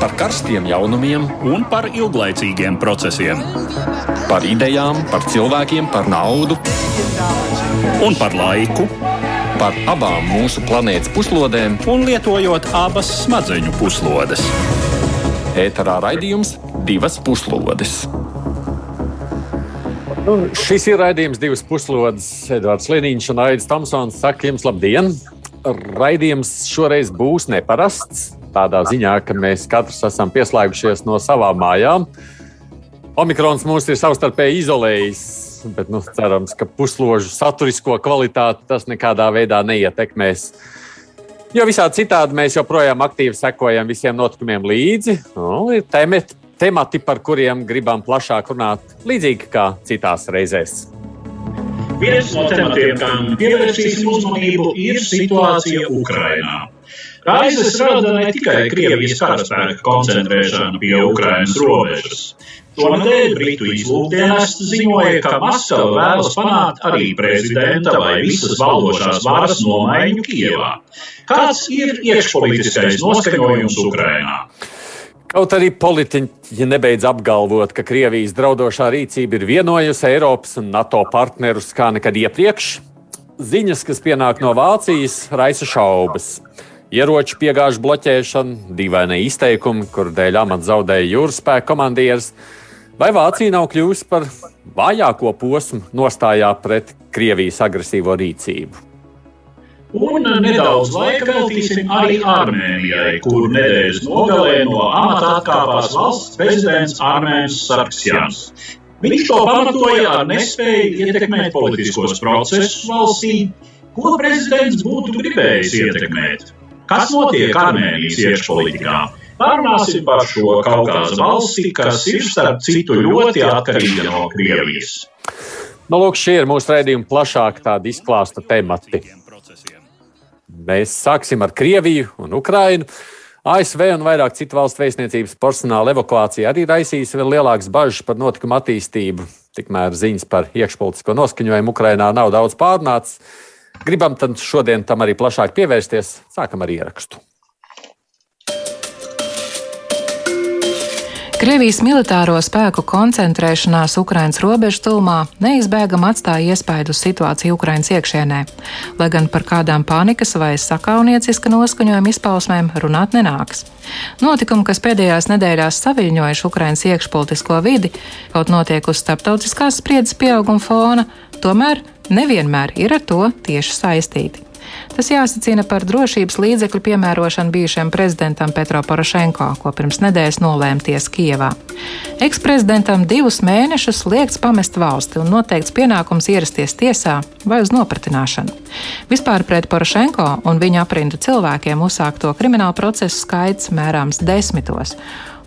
par karstiem jaunumiem un par ilglaicīgiem procesiem. Par idejām, par cilvēkiem, par naudu un par laiku. Par abām mūsu planētas puslodēm, un lietojot abas smadzeņu puslodes. Ēterā raidījums divas puslodes. Nu, šis ir raidījums divas puslodes. Edvards Liniņš un Aits Tomsons saka jums labdien! Raidījums šoreiz būs neparasts tādā ziņā, ka mēs katrs esam pieslēgušies no savām mājām. Omikrons mūs ir savstarpēji izolējis, bet nu, cerams, ka pusložu saturisko kvalitāti tas nekādā veidā neietekmēs. Jo visādi citādi mēs joprojām aktīvi sekojam visiem notikumiem līdzi. Nu, ir temati, temati, par kuriem gribam plašāk runāt, līdzīgi kā citās reizēs. Viens no tematiem, kam pievērsīsim uzmanību, ir situācija Ukrajinā. Raizes rada ne tikai Krievijas karaspēka koncentrēšana pie Ukrainas robežas. Šonadēļ Britu izlūkdienests ziņoja, ka Maskava vēlas panākt arī prezidenta vai visas valdošās varas nomaiņu Kievā. Kāds ir iekšpolitiskais noskaņojums Ukrainā? Kaut arī politiķi nebeidz apgalvot, ka Krievijas draudošā rīcība ir vienojusi Eiropas un NATO partnerus kā nekad iepriekš, ziņas, kas pienāk no Vācijas, raisa šaubas ieroču piegāžu bloķēšana, dīvaini izteikumi, kur dēļ amata zaudēja jūras spēka komandieris. Vai Vācija nav kļuvusi par vājāko posmu nostājā pret Krievijas agresīvo rīcību? Un nedaudz laika veltīsim arī Armēnijai, kur nedēļas nogalē no amata atkāpās valsts prezidents Armēns Sarksjans. Viņš to pamatoja ar nespēju ietekmēt politiskos procesus valstī, ko prezidents būtu gribējis ietekmēt. Kas notiek Armēnijas iekšpolitikā? Pārunāsim par šo Kaukāza valsti, kas ir starp citu ļoti atkarīga no Krievijas. Nu, lūk, šie ir mūsu raidījuma plašāk tādi izklāsta temati. Mēs sāksim ar Krieviju un Ukrainu. ASV un vairāk citu valstu vēstniecības personāla evakuācija arī raisīs vēl lielākas bažas par notikumu attīstību. Tikmēr ziņas par iekšpolitisko noskaņojumu Ukrainā nav daudz pārnācis. Gribam tad šodien tam arī plašāk pievērsties. Sākam ar ierakstu. Krievijas militāro spēku koncentrēšanās Ukrainas robežu tūmā neizbēgami atstāja iespaidu situāciju Ukrainas iekšienē, lai gan par kādām panikas vai sakaunieciska noskaņojuma izpausmēm runāt nenāks. Notikumi, kas pēdējās nedēļās saviņojuši Ukrainas iekšpolitisko vidi, kaut notiek uz starptautiskās spriedzes pieauguma fona, tomēr nevienmēr ir ar to tieši saistīti. Tas jāsacina par drošības līdzekļu piemērošanu bijušajam prezidentam Petro Porošenko, ko pirms nedēļas nolēma tiesa Kijevā. Eksprezidentam divus mēnešus liekts pamest valsti un noteikts pienākums ierasties tiesā vai uz nopratināšanu. Vispār pret Porošenko un viņa aprindu cilvēkiem uzsākto kriminālu procesu skaits mērāms desmitos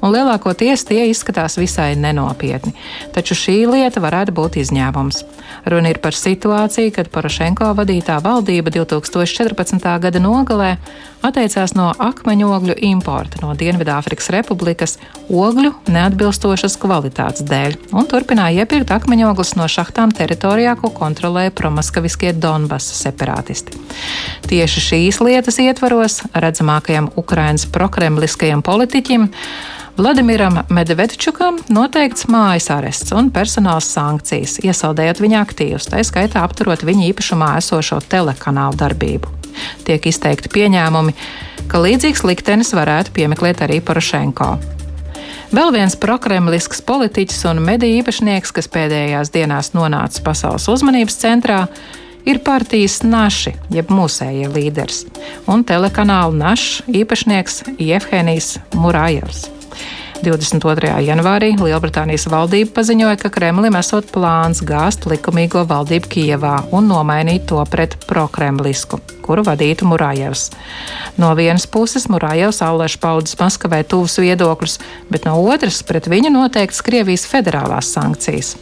un lielākoties tie izskatās visai nenopietni. Taču šī lieta varētu būt izņēmums. Runa ir par situāciju, kad Porošenko vadītā valdība 2014. gada nogalē atteicās no akmeņogļu importa no Dienvidāfrikas Republikas ogļu neatbilstošas kvalitātes dēļ un turpināja iepirkt akmeņoglus no šahtām teritorijā, ko kontrolēja promaskaviskie Donbasa separātisti. Tieši šīs lietas ietvaros redzamākajam Ukrainas prokremliskajam politiķim Vladimiram Medvedčukam noteikts mājas arests un personāls sankcijas, iesaldējot viņa aktīvus, tā skaitā apturot viņa īpašumā esošo telekanālu darbību. Tiek izteikti pieņēmumi, ka līdzīgs liktenis varētu piemeklēt arī Porošenko. Vēl viens prokremlisks politiķis un mediju īpašnieks, kas pēdējās dienās nonāca pasaules uzmanības centrā, ir partijas Naši, jeb mūsējie līderis, un telekanāla Našs īpašnieks Jevhenijs Murājevs. 22. janvārī Lielbritānijas valdība paziņoja, ka Kremlim esot plāns gāzt likumīgo valdību Kijevā un nomainīt to pret prokremlisku, kuru vadītu Murājevs. No vienas puses Murājevs Allēš paudzes Maskavai tuvus viedokļus, bet no otras pret viņu noteikts Krievijas federālās sankcijas.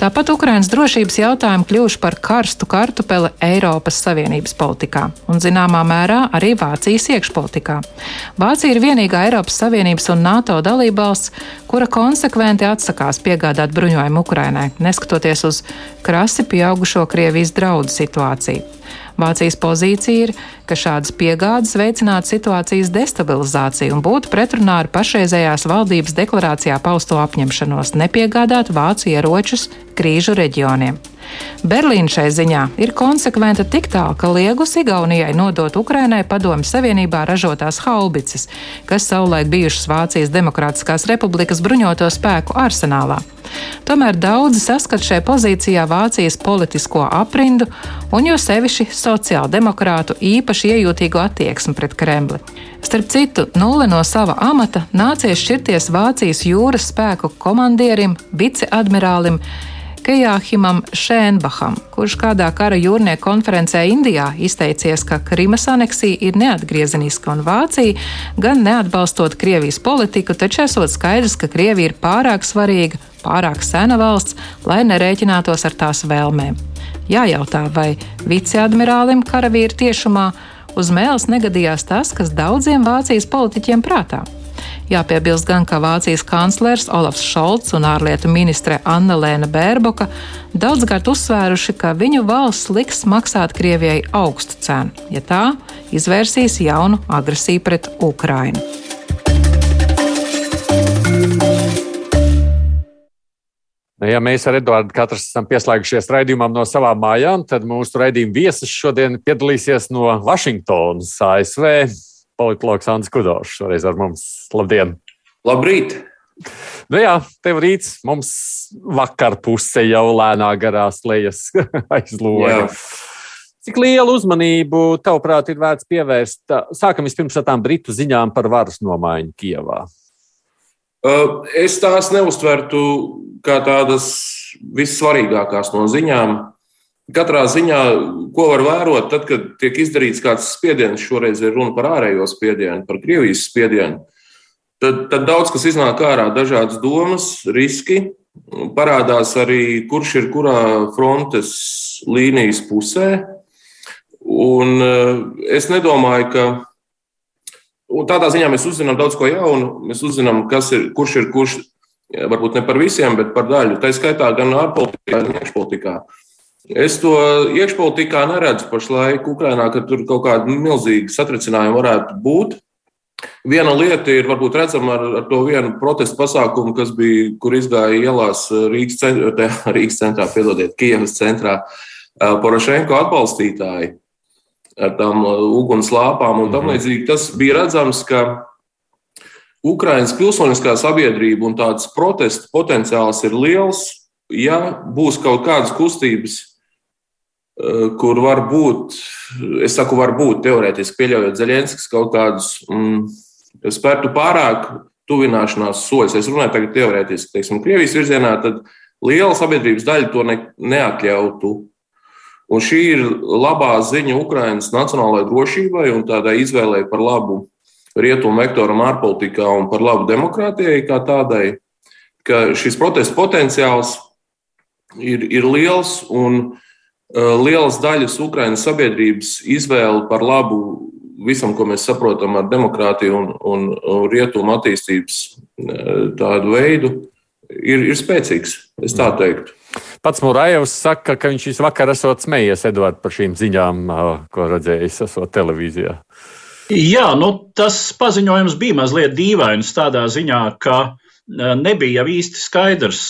Tāpat Ukrainas drošības jautājumi kļuvuši par karstu kartupeli Eiropas Savienības politikā un zināmā mērā arī Vācijas iekšpolitikā. Vācija ir vienīgā Eiropas Savienības un NATO dalībvalsts, kura konsekventi atsakās piegādāt bruņojumu Ukrainai, neskatoties uz krasi pieaugušo Krievijas draudu situāciju. Vācijas pozīcija ir, ka šādas piegādes veicinātu situācijas destabilizāciju un būtu pretrunā ar pašreizējās valdības deklarācijā pausto apņemšanos nepiegādāt Vācu ieročus krīžu reģioniem. Berlīna šai ziņā ir konsekventa tik tālu, ka liegus Igaunijai nodot Ukrainai padomju Savienībā ražotās haubicas, kas savulaik bijušas Vācijas Demokrātiskās republikas bruņoto spēku arsenālā. Tomēr daudzi saskat šai pozīcijā Vācijas politisko aprindu un jo sevišķi sociāldemokrātu īpaši iejūtīgu attieksmi pret Kremli. Starp citu, nulle no sava amata nācies šķirties Vācijas jūras spēku komandierim, viceadmirālim Kejāhimam Šēnbaham, kurš kādā kara jūrnieku konferencē Indijā izteicies, ka Krimas aneksija ir neatgriezeniska un Vācija gan neatbalstot Krievijas politiku, taču esot skaidrs, ka Krievija ir pārāk svarīga, pārāk sena valsts, lai nerēķinātos ar tās vēlmēm. Jājautā, vai viceadmirālim karavīru tiešumā uz mēles negadījās tas, kas daudziem Vācijas politiķiem prātā. Jāpiebilst gan, ka Vācijas kanclers Olafs Šolts un ārlietu ministre Anna Lēna Bērboka daudzkārt uzsvēruši, ka viņu valsts liks maksāt Krievijai augstu cenu, ja tā izvērsīs jaunu agresiju pret Ukrainu. Nu, ja mēs ar Eduardu katrs esam pieslēgušies raidījumam no savām mājām, tad mūsu raidījuma viesis šodien piedalīsies no Vašingtonas, ASV politologs Ants Kudošs šoreiz ar mums. Labdien! Labrīt! Nu jā, tev rīts, mums vakar puse jau lēnā garā slēdzas aizloga. Cik lielu uzmanību, tavuprāt, ir vērts pievērst? Sākam vispirms ar tām britu ziņām par varas nomaiņu Kievā. Uh, es tās neuztvertu kā tādas vissvarīgākās no ziņām. Katrā ziņā, ko var vērot, tad, kad tiek izdarīts kāds spiediens, šoreiz ir runa par ārējo spiedienu, par Krievijas spiedienu, tad, tad daudz kas iznāk ārā, dažādas domas, riski. Parādās arī, kurš ir kurā frontes līnijas pusē. Un eh, es nedomāju, ka tādā ziņā mēs uzzinām daudz ko jaunu. Mēs uzzinām, ir, kurš ir kurš, varbūt ne par visiem, bet par daļu. Tā skaitā gan ārpolitikā, gan iekšpolitikā. Es to iekšpolitikā neredzu pašlaik Ukrainā, ka tur kaut kāda milzīga satricinājuma varētu būt. Viena lieta ir varbūt redzama ar, ar to vienu protestu pasākumu, kas bija, kur izgāja ielās Rīgas centrā, Rīgas centrā piedodiet, Kievas centrā, Porošenko atbalstītāji ar tām uguns lāpām un tam mhm. līdzīgi. Tas bija redzams, ka Ukraiņas pilsoniskā sabiedrība un tāds protestu potenciāls ir liels. Ja būs kaut kādas kustības, kur var būt, es saku, var būt teorētiski pieļaujot Zelenskis kaut kādus mm, spērtu pārāk tuvināšanās soļus. Es runāju tagad teorētiski, teiksim, Krievijas virzienā, tad liela sabiedrības daļa to ne, neatļautu. Un šī ir labā ziņa Ukraiņas nacionālajai drošībai un tādai izvēlei par labu rietumu vektoram ārpolitikā un par labu demokrātijai kā tādai, ka šis protestu potenciāls ir, ir liels un uh, Eh, lielas daļas Ukraiņas sabiedrības izvēle par labu visam, ko mēs saprotam ar demokrātiju un, un, un rietumu attīstības eh, tādu veidu, ir, ir spēcīgs. Es tā teiktu. Pats Mūrājevs saka, ka viņš vakar esot smējies Edvards par šīm ziņām, eh, ko redzējis esot televīzijā. Jā, nu, tas paziņojums bija mazliet dīvains tādā ziņā, ka nebija jau īsti skaidrs,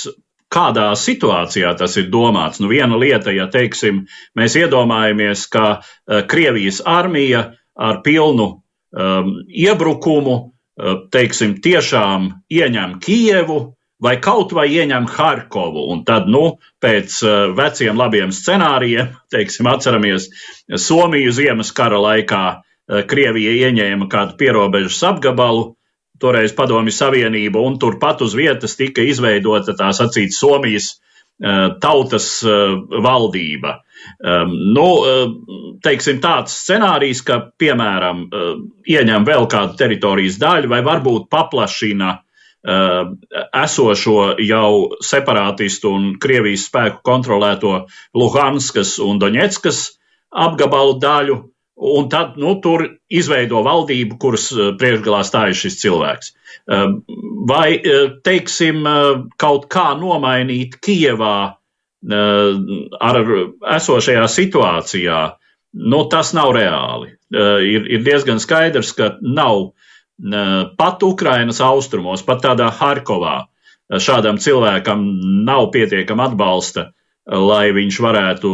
kādā situācijā tas ir domāts. Nu, viena lieta, ja teiksim, mēs iedomājamies, ka uh, Krievijas armija ar pilnu um, iebrukumu, uh, teiksim, tiešām ieņem Kijevu vai kaut vai ieņem Harkovu, un tad, nu, pēc uh, veciem labiem scenārijiem, teiksim, atceramies Somiju ziemas kara laikā, Krievija ieņēma kādu pierobežas apgabalu, toreiz Padomju Savienība, un turpat uz vietas tika izveidota tā sacīt Somijas uh, tautas uh, valdība. Um, nu, uh, teiksim, tāds scenārijs, ka, piemēram, ieņem vēl kādu teritorijas daļu vai varbūt paplašina esošo jau separātistu un Krievijas spēku kontrolēto Luhanskas un Doņetskas apgabalu daļu, un tad nu, tur izveido valdību, kuras priekšgalā stājas šis cilvēks. Vai, teiksim, kaut kā nomainīt Kievā ar esošajā situācijā, nu, tas nav reāli. Ir, ir diezgan skaidrs, ka nav pat Ukrainas austrumos, pat tādā Harkovā, šādam cilvēkam nav pietiekama atbalsta, lai viņš varētu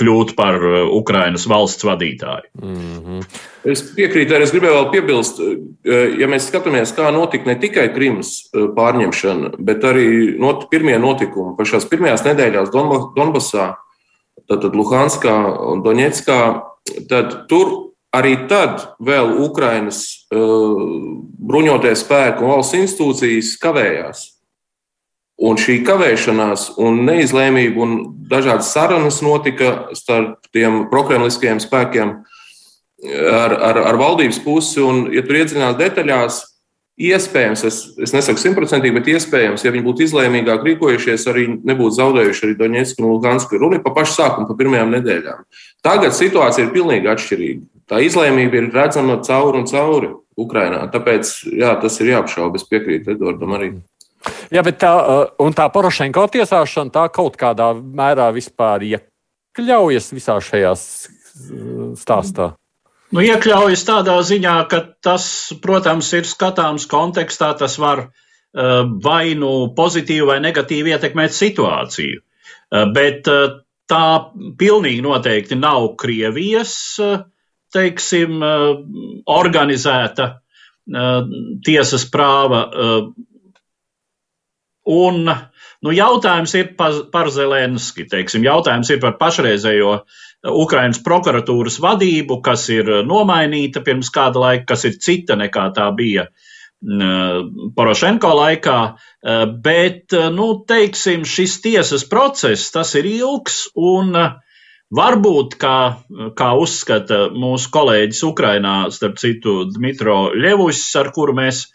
kļūt par Ukrainas valsts vadītāju. Mm -hmm. Es piekrītu, arī es gribēju vēl piebilst, ja mēs skatāmies, kā notika ne tikai Krimas pārņemšana, bet arī not, pirmie notikumi pašās pirmajās nedēļās Donbasā, tātad Luhanskā un Doņetskā, tad tur Arī tad vēl Ukrainas uh, bruņotie spēki un valsts institūcijas kavējās. Un šī kavēšanās un neizlēmība un dažādas sarunas notika starp tiem prokremliskajiem spēkiem ar, ar, ar valdības pusi. Un, ja tur iedziļinās detaļās, iespējams, es, es nesaku simtprocentīgi, bet iespējams, ja viņi būtu izlēmīgāk rīkojušies, arī nebūtu zaudējuši arī Doņetsku un Lugansku. Runa ir pa pašu sākumu, pa pirmajām nedēļām. Tagad situācija ir pilnīgi atšķirīga tā izlēmība ir redzama cauri un cauri Ukrainā. Tāpēc jā, tas ir jāapšauba. Es piekrītu Edvardam arī. Jā, bet tā, uh, tā Porošenko tiesāšana tā kaut kādā mērā vispār iekļaujas visā šajā stāstā. Nu, iekļaujas tādā ziņā, ka tas, protams, ir skatāms kontekstā, tas var uh, vai nu pozitīvi vai negatīvi ietekmēt situāciju. Uh, bet uh, tā pilnīgi noteikti nav Krievijas uh, teiksim, eh, organizēta tiesas prāva. Un nu, jautājums ir par, par Zelenski, teiksim, jautājums ir par pašreizējo Ukrainas prokuratūras vadību, kas ir nomainīta pirms kāda laika, kas ir cita nekā tā bija Porošenko laikā, bet, nu, teiksim, šis tiesas process, tas ir ilgs un uh, Varbūt, kā, kā uzskata mūsu kolēģis Ukrainā, starp citu, Dmitro Ļevušs, ar kuru mēs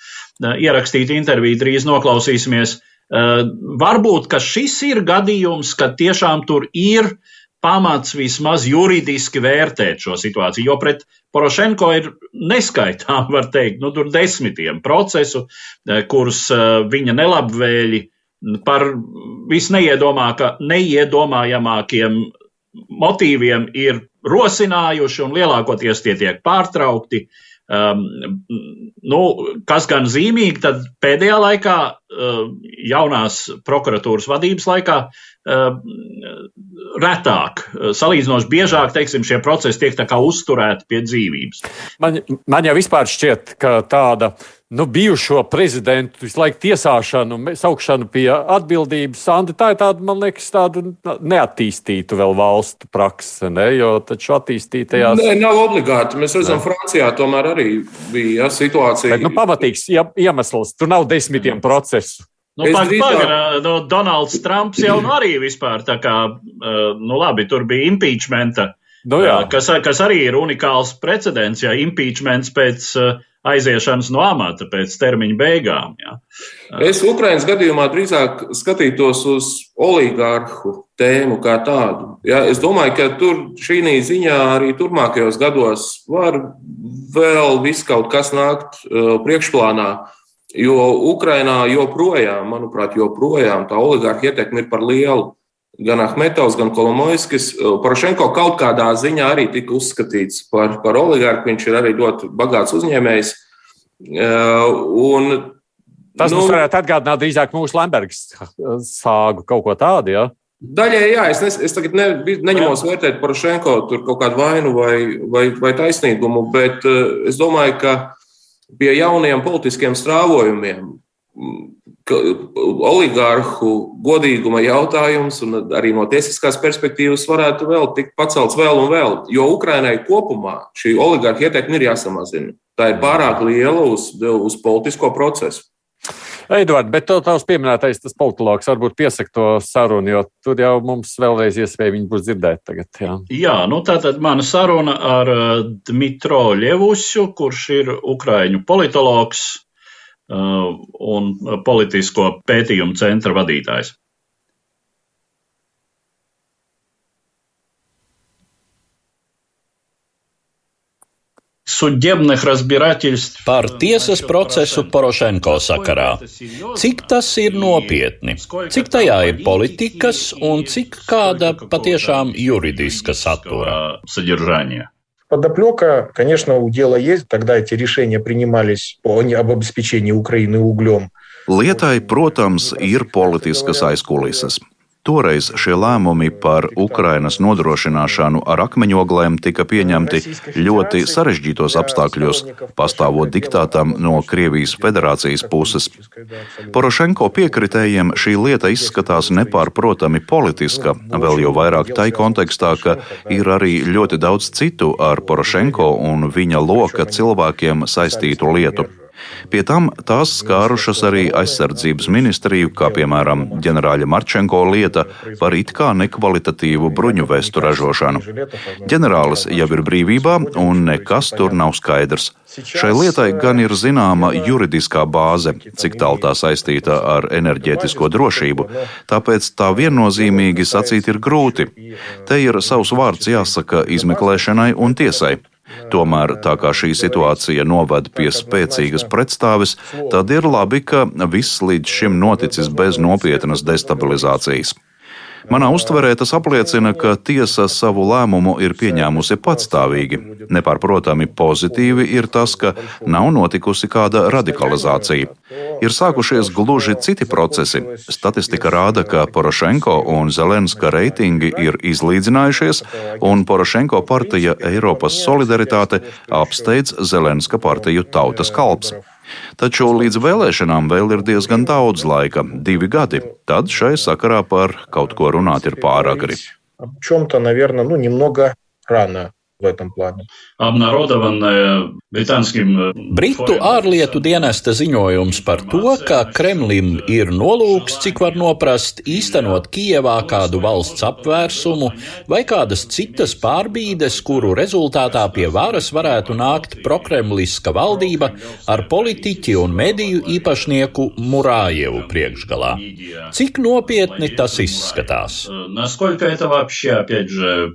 ierakstītu interviju drīz noklausīsimies, eh, varbūt, ka šis ir gadījums, ka tiešām tur ir pamats vismaz juridiski vērtēt šo situāciju, jo pret Porošenko ir neskaitām, var teikt, nu, tur desmitiem procesu, eh, kurus viņa nelabvēļi par visneiedomājamākiem motīviem ir rosinājuši, un lielākoties tie tiek pārtraukti. Um, nu, kas gan zīmīgi, tad pēdējā laikā, uh, jaunās prokuratūras vadības laikā, uh, retāk, salīdzinoši biežāk, teiksim, šie procesi tiek uzturēti pie dzīvības. Man, man jau vispār šķiet, ka tāda uh, nu, bijušo prezidentu visu laiku tiesāšanu, saukšanu pie atbildības. Andi, tā ir tāda, man liekas, tāda neattīstīta vēl valstu prakse, ne? jo taču attīstītajās. Nē, nav obligāti. Mēs redzam, ne. Francijā tomēr arī bija ja, situācija. Bet, nu, pamatīgs iemesls, tur nav desmitiem procesu. Nu, Pagaidām, no Donalds Trumps jau nu arī vispār tā kā, nu labi, tur bija impeachmenta, nu, jā. kas, kas arī ir unikāls precedents, ja impeachments pēc uh, aiziešanas no amata pēc termiņa beigām. Ja. Es Ukraiņas gadījumā drīzāk skatītos uz oligārhu tēmu kā tādu. Ja. Es domāju, ka tur šī ziņā arī turpmākajos gados var vēl viss kaut kas nākt uh, priekšplānā. Jo Ukrainā joprojām, manuprāt, joprojām tā oligārha ietekme ir par lielu. Gan Ahmetovs, gan Kolomojskis. Porošenko kaut kādā ziņā arī tika uzskatīts par, par oligārku. Viņš ir arī ļoti bagāts uzņēmējs. Un, Tas nu, mums varētu atgādināt drīzāk mūsu Lembergas sāgu, kaut ko tādu. Ja? Daļai, jā, es, ne, es tagad ne, neņemos vērtēt Porošenko tur kaut kādu vainu vai, vai, vai taisnīgumu, bet es domāju, ka pie jauniem politiskiem strāvojumiem oligārhu godīguma jautājums un arī no tiesiskās perspektīvas varētu vēl tikt pacelts vēl un vēl. Jo Ukrainai kopumā šī oligārha ietekme ir jāsamazina. Tā ir pārāk liela uz, uz politisko procesu. Edvards, bet to tavs pieminētais, tas politologs varbūt piesaka to sarunu, jo tur jau mums vēlreiz iespēja viņu būs dzirdēt tagad. Jā, jā nu tā tad mana saruna ar Dmitro Ļevusu, kurš ir Ukraiņu politologs, Uh, Uh, un uh, politisko pētījumu centra vadītājs. Par tiesas procesu Porošenko sakarā. Cik tas ir nopietni? Cik tajā ir politikas un cik kāda patiešām juridiska satura? содержания. Подоплека, конечно, у дела есть. Тогда эти решения принимались по, об обеспечении Украины углем. Lietai, protams, ir politiskas aizkulises. Toreiz šie lēmumi par Ukrainas nodrošināšanu ar akmeņoglēm tika pieņemti ļoti sarežģītos apstākļos, pastāvot diktātam no Krievijas federācijas puses. Porošenko piekritējiem šī lieta izskatās nepārprotami politiska, vēl jau vairāk tai kontekstā, ka ir arī ļoti daudz citu ar Porošenko un viņa loka cilvēkiem saistītu lietu. Pie tam tās skārušas arī aizsardzības ministriju, kā piemēram ģenerāļa Marčenko lieta par it kā nekvalitatīvu bruņu vestu ražošanu. Ģenerālis jau ir brīvībā, un nekas tur nav skaidrs. Šai lietai gan ir zināma juridiskā bāze, cik tālu tā saistīta ar enerģētisko drošību, tāpēc tā viennozīmīgi sacīt ir grūti. Te ir savs vārds jāsaka izmeklēšanai un tiesai. Tomēr, tā kā šī situācija noved pie spēcīgas pretstāves, tad ir labi, ka viss līdz šim noticis bez nopietnas destabilizācijas. Manā uztverē tas apliecina, ka tiesa savu lēmumu ir pieņēmusi patstāvīgi. Nepārprotami pozitīvi ir tas, ka nav notikusi kāda radikalizācija. Ir sākušies gluži citi procesi. Statistika rāda, ka Porošenko un Zelenska reitingi ir izlīdzinājušies, un Porošenko partija Eiropas solidaritāte apsteidz Zelenska partiju Tautas kalps. Taču līdz vēlēšanām vēl ir diezgan daudz laika - divi gadi. Tad šai sakarā par kaut ko runāt ir pāragri. В чем-то, наверное, ну, немного рано в этом плане. Обнародованное британским Britu ārlietu dienesta ziņojums par to, ka Kremlim ir nolūks, cik var noprast, īstenot Kijevā kādu valsts apvērsumu vai kādas citas pārbīdes, kuru rezultātā pie varas varētu nākt prokremliska valdība ar politiķi un mediju īpašnieku Murājevu priekšgalā. Cik nopietni tas izskatās? Насколько это вообще, опять же,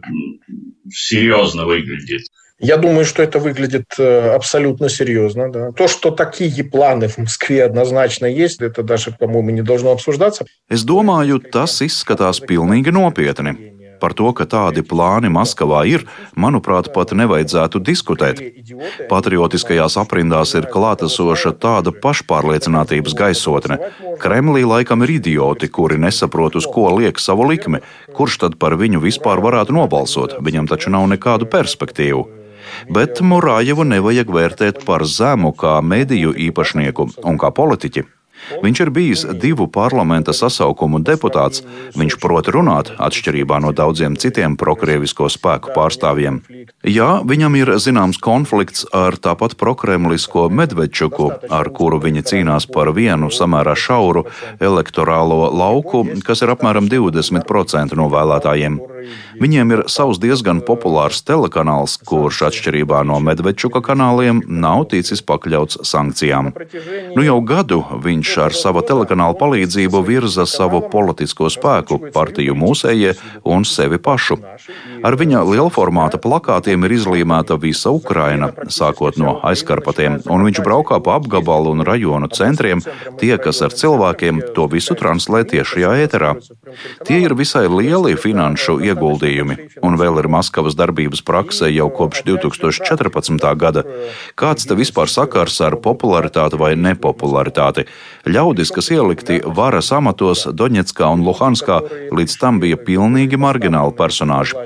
серьезно выглядит? Я думаю, что это выглядит э, абсолютно серьезно. Да. То, что такие планы в Москве однозначно есть, это даже, по-моему, не должно обсуждаться. Es domāju, tas izskatās pilnīgi nopietni. Par to, ka tādi plāni Maskavā ir, manuprāt, pat nevajadzētu diskutēt. Patriotiskajās aprindās ir klātesoša tāda pašpārliecinātības gaisotne. Kremlī laikam ir idioti, kuri nesaprot, uz ko liek savu likmi, kurš tad par viņu vispār varētu nobalsot. Viņam taču nav nekādu perspektīvu. Bet Murājevu nevajag vērtēt par zemu kā mediju īpašnieku un kā politiķi. Viņš ir bijis divu parlamenta sasaukumu deputāts. Viņš prot runāt, atšķirībā no daudziem citiem prokrievisko spēku pārstāvjiem. Jā, viņam ir zināms konflikts ar tāpat prokremlisko Medvedčuku, ar kuru viņi cīnās par vienu samērā šauru elektorālo lauku, kas ir apmēram 20% no vēlētājiem. Viņiem ir savs diezgan populārs telekanāls, kurš atšķirībā no Medvedčuka kanāliem nav ticis pakļauts sankcijām. Nu jau gadu viņš ar sava telekanāla palīdzību virza savu politisko spēku, partiju mūsējie un sevi pašu. Ar viņa lielformāta plakātiem ir izlīmēta visa Ukraina, sākot no aizkarpatiem, un viņš braukā pa apgabalu un rajonu centriem, tiekas ar cilvēkiem, to visu translē tiešajā ēterā. Tie ir visai lieli finanšu ieguldījumi, un vēl ir Maskavas darbības prakse jau kopš 2014. gada. Kāds te vispār sakars ar popularitāti vai nepopularitāti? Ļaudis, kas ielikti varas amatos Doņetskā un Luhanskā, līdz tam bija pilnīgi margināli personāži.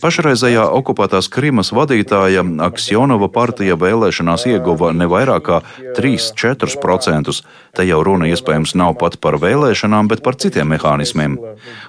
Pašreizējā okupētās Krimas vadītāja Aksjonova partija vēlēšanās ieguva ne vairāk kā 3-4%. Te jau runa iespējams nav pat par vēlēšanām, bet par citiem mehānismiem.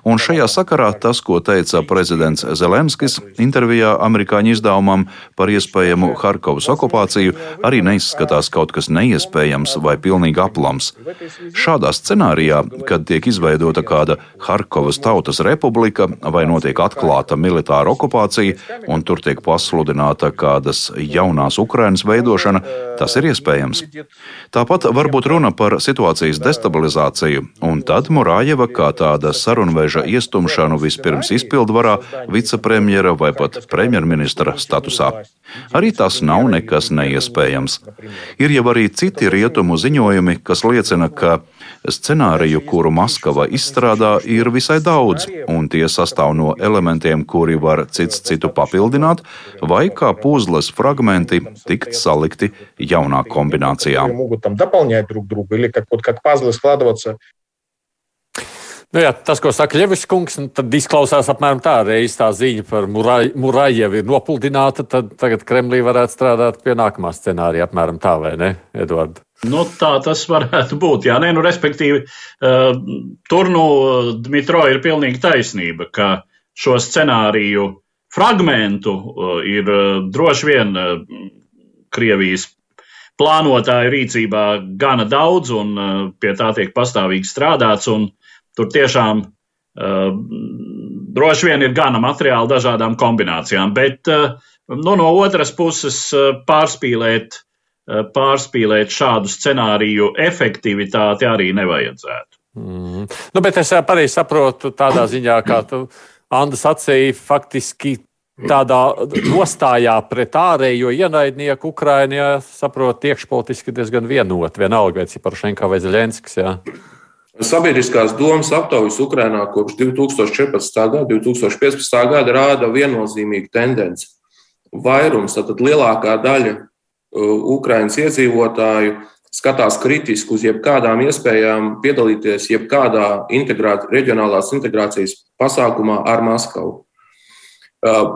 Un šajā sakarā tas, ko teica prezidents Zelenskis intervijā amerikāņu izdevumam par iespējamu Harkovas okupāciju, arī neizskatās kaut kas neiespējams vai pilnīgi aplams. Šādā scenārijā, kad tiek izveidota kāda Harkovas tautas republika vai notiek atklāta militāra okupācija, un tur tiek pasludināta kādas jaunās Ukrainas veidošana, tas ir iespējams. Tāpat var būt runa par situācijas destabilizāciju, un tad Murājeva kā tāda sarunveža iestumšanu vispirms izpildvarā, vicepremjera vai pat premjerministra statusā. Arī tas nav nekas neiespējams. Ir jau arī citi rietumu ziņojumi, kas liecina, ka scenāriju, kuru Maskava izstrādā, ir visai daudz, un tie sastāv no elementiem, kuri var cits citu papildināt, vai kā puzles fragmenti tikt salikti jaunā kombinācijā. Nu jā, tas, ko saka Ļevis kungs, nu, tad izklausās apmēram tā, reiz tā ziņa par Murajevu ir nopuldināta, tad tagad Kremlī varētu strādāt pie nākamā scenārija, apmēram tā, vai ne, Eduard? Nu, tā tas varētu būt. Jā, nē, nu, respektīvi, uh, tur nu Dmitro ir pilnīgi taisnība, ka šo scenāriju fragmentu uh, ir uh, droši vien Krievijas plānotāju rīcībā gana daudz, un pie tā tiek pastāvīgi strādāts. Tur tiešām droši vien ir gana materiāli dažādām kombinācijām, bet nu, no otras puses pārspīlēt, pārspīlēt šādu scenāriju efektivitāti arī nevajadzētu. Mm. Nu, bet es pareizi saprotu tādā ziņā, kā tu Andris sacīja, faktiski tādā nostājā pret ārējo ienaidnieku Ukrainā, saprot, iekšpolitiski diezgan vienot, vienalga, vai Ciparušenko vai Zelenskis. Jā. Sabiedriskās domas aptaujas Ukrajinā kopš 2014. gada, 2015. gada rāda viennozīmīgu tendenci. Vairums, tātad lielākā daļa Ukraiņas iedzīvotāju skatās kritiski uz jebkādām iespējām piedalīties jebkādā integrāt, reģionālās integrācijas pasākumā ar Maskavu.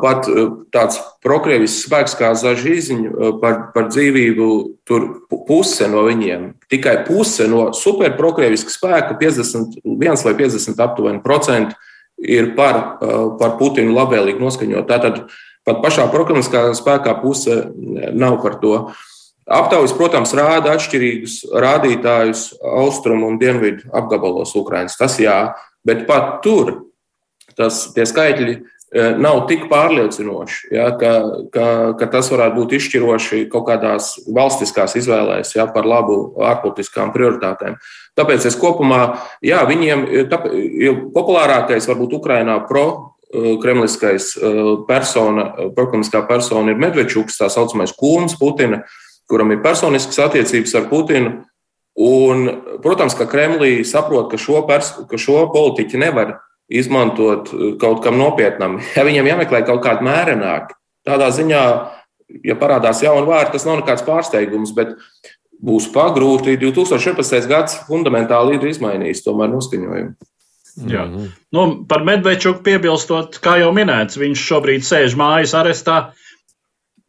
Pat tāds prokrievisks spēks kā Zažīziņa par, par dzīvību, tur puse no viņiem, tikai puse no superprokrieviska spēka, 51 vai 50 aptuveni procenti, ir par, par Putinu labvēlīgi noskaņot. Tātad pat pašā prokrieviskā spēkā puse nav par to. Aptaujas, protams, rāda atšķirīgus rādītājus austrumu un dienvidu apgabalos Ukrainas. Tas jā, bet pat tur tas, tie skaitļi Eh, nav tik pārliecinoši, ja, ka, ka, ka tas varētu būt izšķiroši kaut kādās valstiskās izvēlēs ja, par labu ārpolitiskām prioritātēm. Tāpēc es kopumā, jā, viņiem tāp, populārākais varbūt Ukrainā pro eh, kremliskais eh, persona, prokremliskā persona ir Medvečuks, tā saucamais kūms Putina, kuram ir personiskas attiecības ar Putinu. Un, protams, ka Kremlī saprot, ka šo, pers, ka šo politiķi nevar izmantot eh, kaut kam nopietnam. Ja viņam jāmeklē kaut kāda mērenāka, tādā ziņā, ja parādās jauni vārdi, tas nav nekāds pārsteigums, bet būs pagrūti. 2014. gads fundamentāli ir izmainījis tomēr noskaņojumu. Jā. -hmm. nu, par Medvečuku piebilstot, kā jau minēts, viņš šobrīd sēž mājas arestā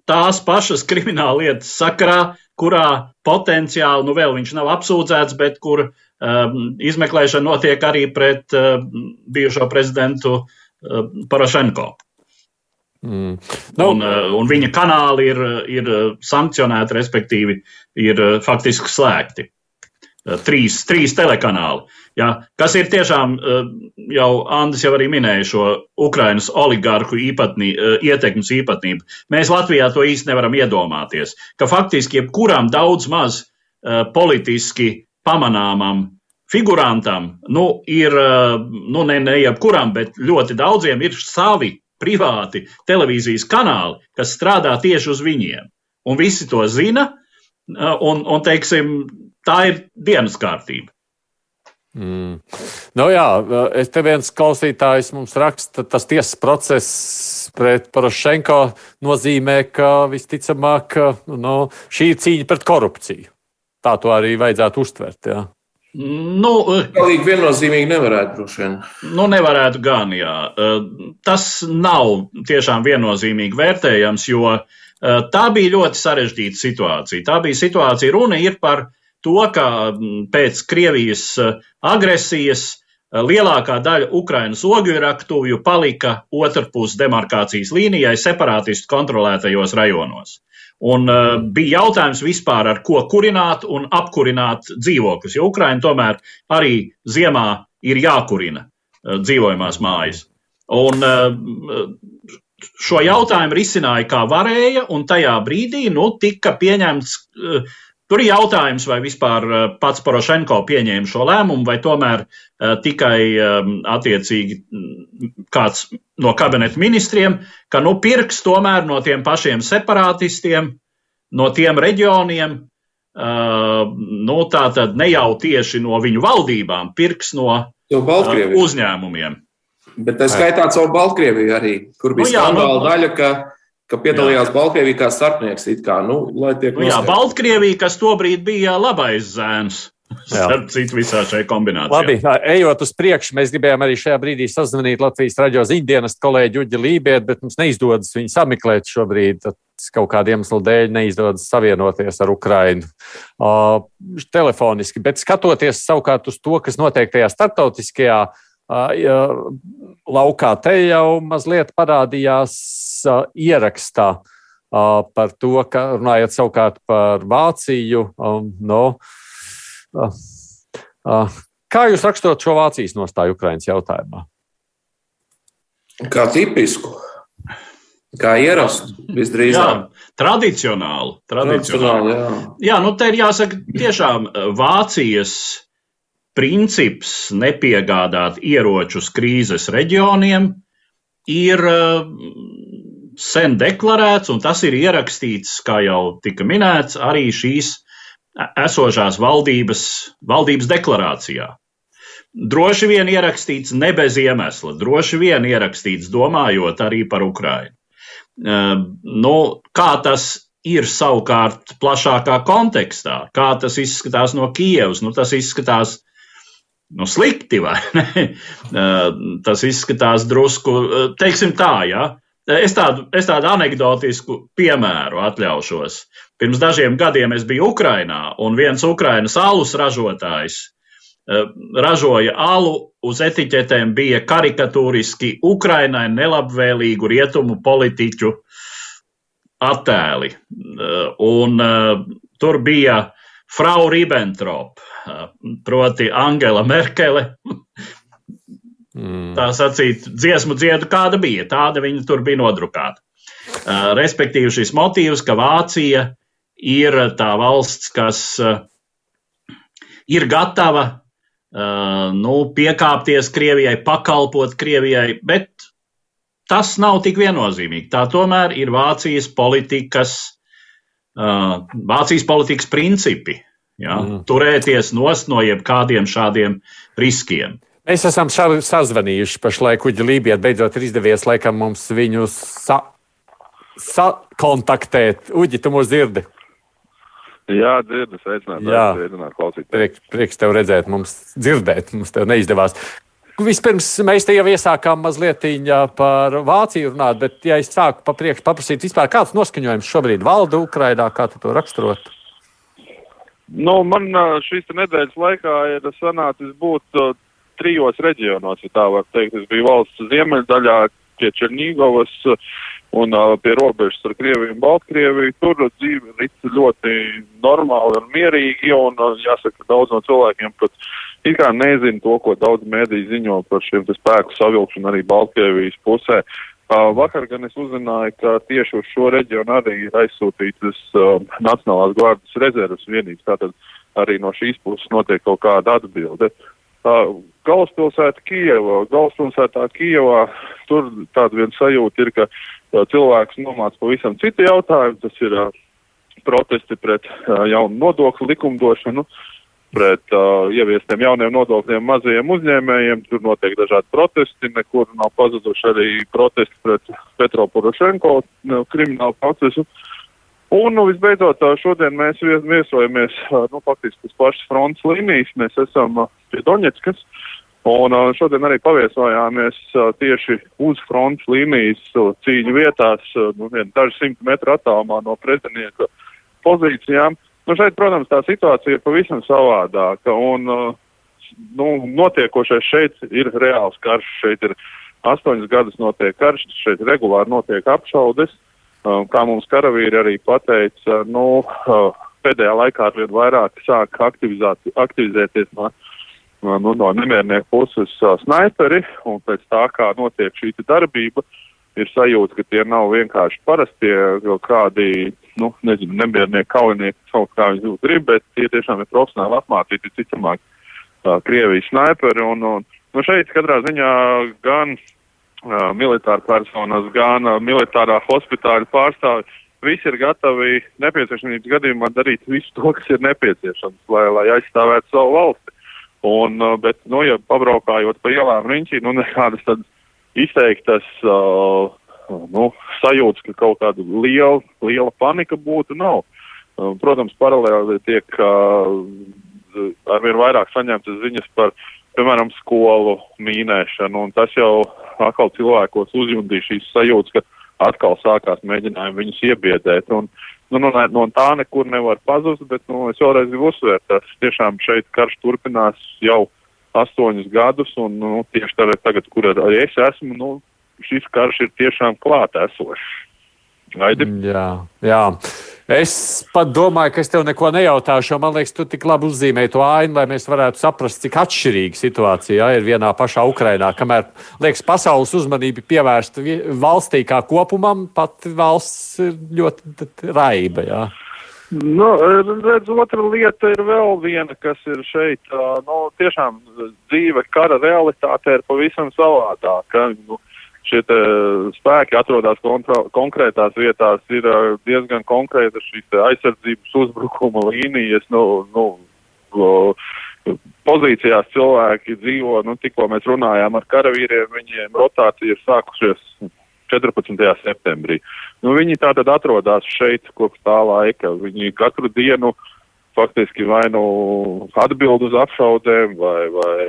tās pašas krimināla lietas sakarā, kurā potenciāli, nu vēl viņš nav apsūdzēts, bet kur Um, izmeklēšana notiek arī pret uh, bijušo prezidentu uh, Porošenko. Mm. No. Un, uh, un viņa kanāli ir, ir sankcionēti, respektīvi, ir faktiski slēgti. Trīs, trīs telekanāli. Ja, kas ir tiešām, jau Andris jau arī minēja šo Ukrainas oligarhu īpatnī, ietekmes īpatnību. Mēs Latvijā to īsti nevaram iedomāties, ka faktiski jebkuram daudz maz politiski pamanāmam figurantam, nu, ir, eh, nu, ne, ne jebkuram, bet ļoti daudziem ir savi privāti televīzijas kanāli, kas strādā tieši uz viņiem. Un visi to zina, eh, un, un teiksim, tā ir dienas kārtība. Mm. Nu, jā, es te viens klausītājs mums raksta, tas tiesas process pret Porošenko nozīmē, ka visticamāk nu, šī ir cīņa pret korupciju. Tā to arī vajadzētu uztvert. Jā. Nu, Galīgi viennozīmīgi nevarētu, droši vien. Nu, nevarētu gan, jā. Tas nav tiešām viennozīmīgi vērtējams, jo tā bija ļoti sarežģīta situācija. Tā bija situācija, runa ir par to, ka pēc Krievijas agresijas lielākā daļa Ukrainas ogļraktuvju palika otrpus demarkācijas līnijai separātistu kontrolētajos rajonos. Un uh, bija jautājums vispār, ar ko kurināt un apkurināt dzīvokļus, jo Ukraina tomēr arī ziemā ir jākurina uh, dzīvojamās mājas. Un uh, šo jautājumu risināja kā varēja, un tajā brīdī nu, tika pieņemts uh, Tur ir jautājums, vai vispār pats Porošenko pieņēma šo lēmumu, vai tomēr tikai attiecīgi kāds no kabineta ministriem, ka nu pirks tomēr no tiem pašiem separātistiem, no tiem reģioniem, nu tā tad ne jau tieši no viņu valdībām, pirks no, no uzņēmumiem. Bet tā skaitā caur Baltkrieviju arī, kur bija nu, jā, skandāla nu, daļa, ka, ka piedalījās jā. Baltkrievija kā starpnieks. Kā, nu, nu, jā, Baltkrievija, kas tobrīd bija labais zēns. Starp citu, visā šajā kombinācijā. Labi, ejot uz priekšu, mēs gribējām arī šajā brīdī sazvanīt Latvijas raidījuma ziņdienas kolēģi Uģi Lībiet, bet mums neizdodas viņu sameklēt šobrīd. Tad kaut kādiem iemeslu dēļ neizdodas savienoties ar Ukrajinu uh, telefoniski. Bet skatoties savukārt uz to, kas notiek tajā starptautiskajā uh, laukā. Te jau mazliet parādījās ierakstā par to, ka runājot savukārt par Vāciju. No, kā jūs raksturot šo Vācijas nostāju Ukraiņas jautājumā? Kā tipisku. Kā ierastu, visdrīzāk. Tradicionāli. tradicionāli. Jā, jā, nu te ir jāsaka, tiešām Vācijas princips nepiegādāt ieročus krīzes reģioniem ir eh, sen deklarēts, un tas ir ierakstīts, kā jau tika minēts, arī šīs esošās valdības, valdības deklarācijā. Droši vien ierakstīts ne bez iemesla, droši vien ierakstīts domājot arī par Ukrainu. Uh, nu, kā tas ir savukārt plašākā kontekstā, kā tas izskatās no Kievas, nu, tas izskatās nu, slikti, vai ne? Tas izskatās drusku, teiksim tā, ja. Es tādu, es tādu anegdotisku piemēru atļaušos. Pirms dažiem gadiem es biju Ukrainā, un viens Ukrainas alus ražotājs ražoja alu, uz etiķetēm bija karikatūriski Ukrainai nelabvēlīgu rietumu politiķu attēli. Un tur bija Frau Ribbentrop, proti Angela Merkele. Mm. Tā sacīt, dziesmu dziedu, kāda bija, tāda viņa tur bija nodrukāta. Respektīvi, šis motīvs, ka Vācija ir tā valsts, kas ir gatava nu, piekāpties Krievijai, pakalpot Krievijai, bet tas nav tik viennozīmīgi. Tā tomēr ir Vācijas politikas, Vācijas politikas principi, Ja? Mm. Turēties nost no jebkādiem šādiem riskiem. Mēs esam sazvanījuši pašlaik, kuģi Lībijā beidzot ir izdevies laikam mums viņu sa sakontaktēt. Uģi, tu mūs dzirdi? Jā, dzirdu, sveicināt, sveicināt klausīt. Prieks, prieks tev redzēt, mums dzirdēt, mums tev neizdevās. Vispirms mēs te jau iesākām mazliet par Vāciju runāt, bet, ja es sāku pa priekšu paprasīt, vispār kāds noskaņojums šobrīd valda Ukrainā, kā tu to raksturot? Nu, man šīs nedēļas laikā ir sanācis būt uh, trijos reģionos, ja tā var teikt. Es biju valsts ziemeļdaļā pie Černīgovas un uh, pie robežas ar Krieviju un Baltkrieviju. Tur dzīve ir ļoti normāli un mierīgi, un uh, jāsaka, daudz no cilvēkiem pat it kā nezina to, ko daudz mēdī ziņo par šiem spēku savilkšanu arī Baltkrievijas pusē. Uh, Vakar gan es uzzināju, ka tieši uz šo reģionu arī ir aizsūtītas uh, Nacionālās gvardas rezerves vienības. Tātad arī no šīs puses notiek kaut kāda atbilde. Uh, galvaspilsēta Kijeva, galvaspilsētā Kijevā, tur tāda viena sajūta ir, ka uh, cilvēks nomāca pavisam citu jautājumu. Tas ir uh, protesti pret uh, jaunu nodokļu likumdošanu. Uh, pret uh, ieviestiem jauniem nodokļiem mazajiem uzņēmējiem. Tur notiek dažādi protesti, nekur nav pazuduši arī protesti pret Petro Porošenko nu, kriminālu procesu. Un, nu, visbeidzot, šodien mēs viesojamies, nu, faktiski uz pašas fronts līnijas. Mēs esam pie Doņetskas. Un šodien arī paviesojāmies tieši uz fronts līnijas cīņu vietās, nu, daži simti metru attālumā no pretinieka pozīcijām. Uh, Nu, šeit, protams, tā situācija ir pavisam savādāka. Un, uh, nu, notiekošais šeit ir reāls karš. Šeit ir astoņas gadus notiek karš, šeit regulāri notiek apšaudes. Uh, kā mums karavīri arī pateica, nu, uh, pēdējā laikā arvien vairāk sāk aktivizēties no, nu, no nemiernieku puses snaiperi, un pēc tā, kā notiek šī darbība, ir sajūta, ka tie nav vienkārši parastie kādi nu, nezinu, nemiernieki, kaujinieki, kaut kā viņi grib, bet tie tiešām ir profesionāli apmācīti, cicamāk, uh, Krievijas snaiperi. Un, un, nu, šeit katrā ziņā gan uh, militāra personas, gan uh, militārā hospitāļa pārstāvi, visi ir gatavi nepieciešamības gadījumā darīt visu to, kas ir nepieciešams, lai, lai aizstāvētu savu valsti. Un, uh, bet, nu, ja pabraukājot pa ielām riņķī, nu, nekādas tādas izteiktas uh, nu, sajūtas, ka kaut kāda liela, liela panika būtu, nav. Protams, paralēli tiek arvien vairāk saņemtas ziņas par, piemēram, skolu mīnēšanu, un tas jau atkal cilvēkos uzjundīja šīs sajūtas, ka atkal sākās mēģinājumi viņus iebiedēt. Un, nu, no, no tā nekur nevar pazust, bet nu, es vēlreiz gribu uzsvērt, tas tiešām šeit karš turpinās jau astoņus gadus, un nu, tieši tagad kur arī es esmu, nu, šis karš ir tiešām klātesošs. Gaidi? Jā, jā. Es pat domāju, ka es tev neko nejautāšu, jo man liekas, tu tik labi uzzīmēji to ainu, lai mēs varētu saprast, cik atšķirīga situācija jā, ir vienā pašā Ukrainā. Kamēr liekas, pasaules uzmanība pievērsta valstī kā kopumam, pat valsts ir ļoti raiba. Jā. Nu, redz, otra lieta ir vēl viena, kas ir šeit. Nu, tiešām dzīve kara realitāte ir pavisam savādāka. Nu, šie spēki atrodas konkrētās vietās, ir diezgan konkrētas šīs aizsardzības uzbrukuma līnijas. Nu, nu, pozīcijās cilvēki dzīvo, nu, tikko mēs runājām ar karavīriem, viņiem rotācija ir sākusies 14. septembrī. Nu, viņi tātad atrodas šeit kopš tā laika. Viņi katru dienu faktiski vai nu atbild uz apšaudēm, vai, vai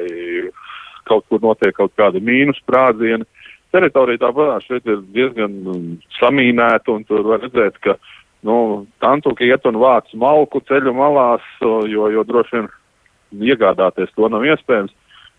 kaut kur notiek kaut kāda mīnus sprādziena. Uh, teritorija tāpat šeit ir diezgan um, samīnēta, un tur var redzēt, ka nu, tantuki iet un vāc malku ceļu malās, jo, jo droši vien iegādāties to nav iespējams.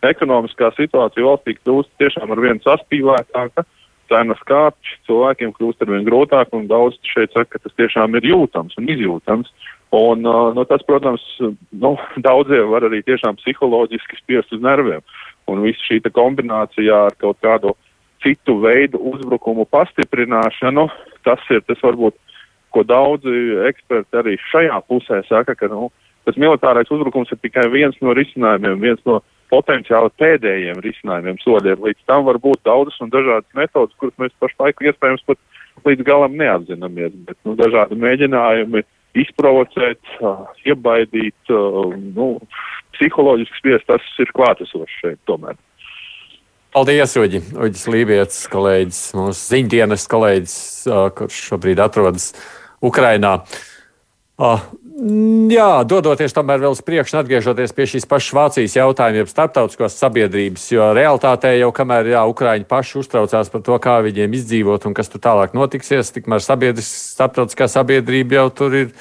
Ekonomiskā situācija valstī kļūst tiešām ar vien saspīlētāka, cenas kāpj, cilvēkiem kļūst ar vien grūtāk, un daudz šeit saka, ka tas tiešām ir jūtams un izjūtams. Un, nu, tas, protams, nu, daudziem var arī tiešām psiholoģiski spiest uz nerviem. Un viss šī kombinācijā ar kaut kādu uh, citu veidu uzbrukumu pastiprināšanu, tas ir tas varbūt, ko daudzi eksperti arī šajā pusē saka, ka nu, tas militārais uzbrukums ir tikai viens no risinājumiem, viens no potenciāli pēdējiem risinājumiem soļiem. Līdz tam var būt daudzas un dažādas metodas, kuras mēs pašlaik iespējams pat līdz galam neapzināmies, bet nu, dažādi mēģinājumi izprovocēt, iebaidīt, nu, psiholoģiski spiest, tas ir klātesošs šeit tomēr. Paldies, Uģi. Uģis Lībijams, kolēģis, mūsu ziņdienas kolēģis, kurš šobrīd atrodas Ukrainā. Jā, dodoties tomēr vēl uz priekšu atgriežoties pie šīs pašas Vācijas jautājuma, jeb starptautiskās sabiedrības, jo realitātē jau kamēr jā, Ukrāņi paši uztraucās par to, kā viņiem izdzīvot un kas tur tālāk notiksies, tikmēr starptautiskā sabiedrība jau tur ir,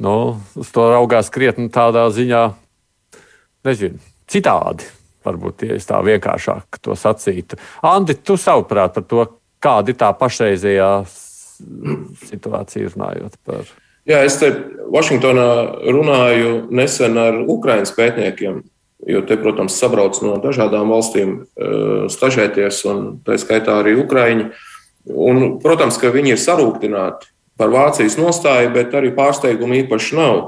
nu, uz to raugās krietni tādā ziņā, nezinu, citādi. Varbūt ja tā vienkāršāk to sacītu. Andi, tu savuprāt par to, kāda ir tā pašreizējā situācija runājot par. Jā, es te Vašingtonā runāju nesen ar Ukraiņas pētniekiem, jo te, protams, sabrauc no dažādām valstīm uh, stažēties, un tā skaitā arī Ukraiņi. Un, protams, ka viņi ir sarūktināti par Vācijas nostāju, bet arī pārsteigumu īpaši nav.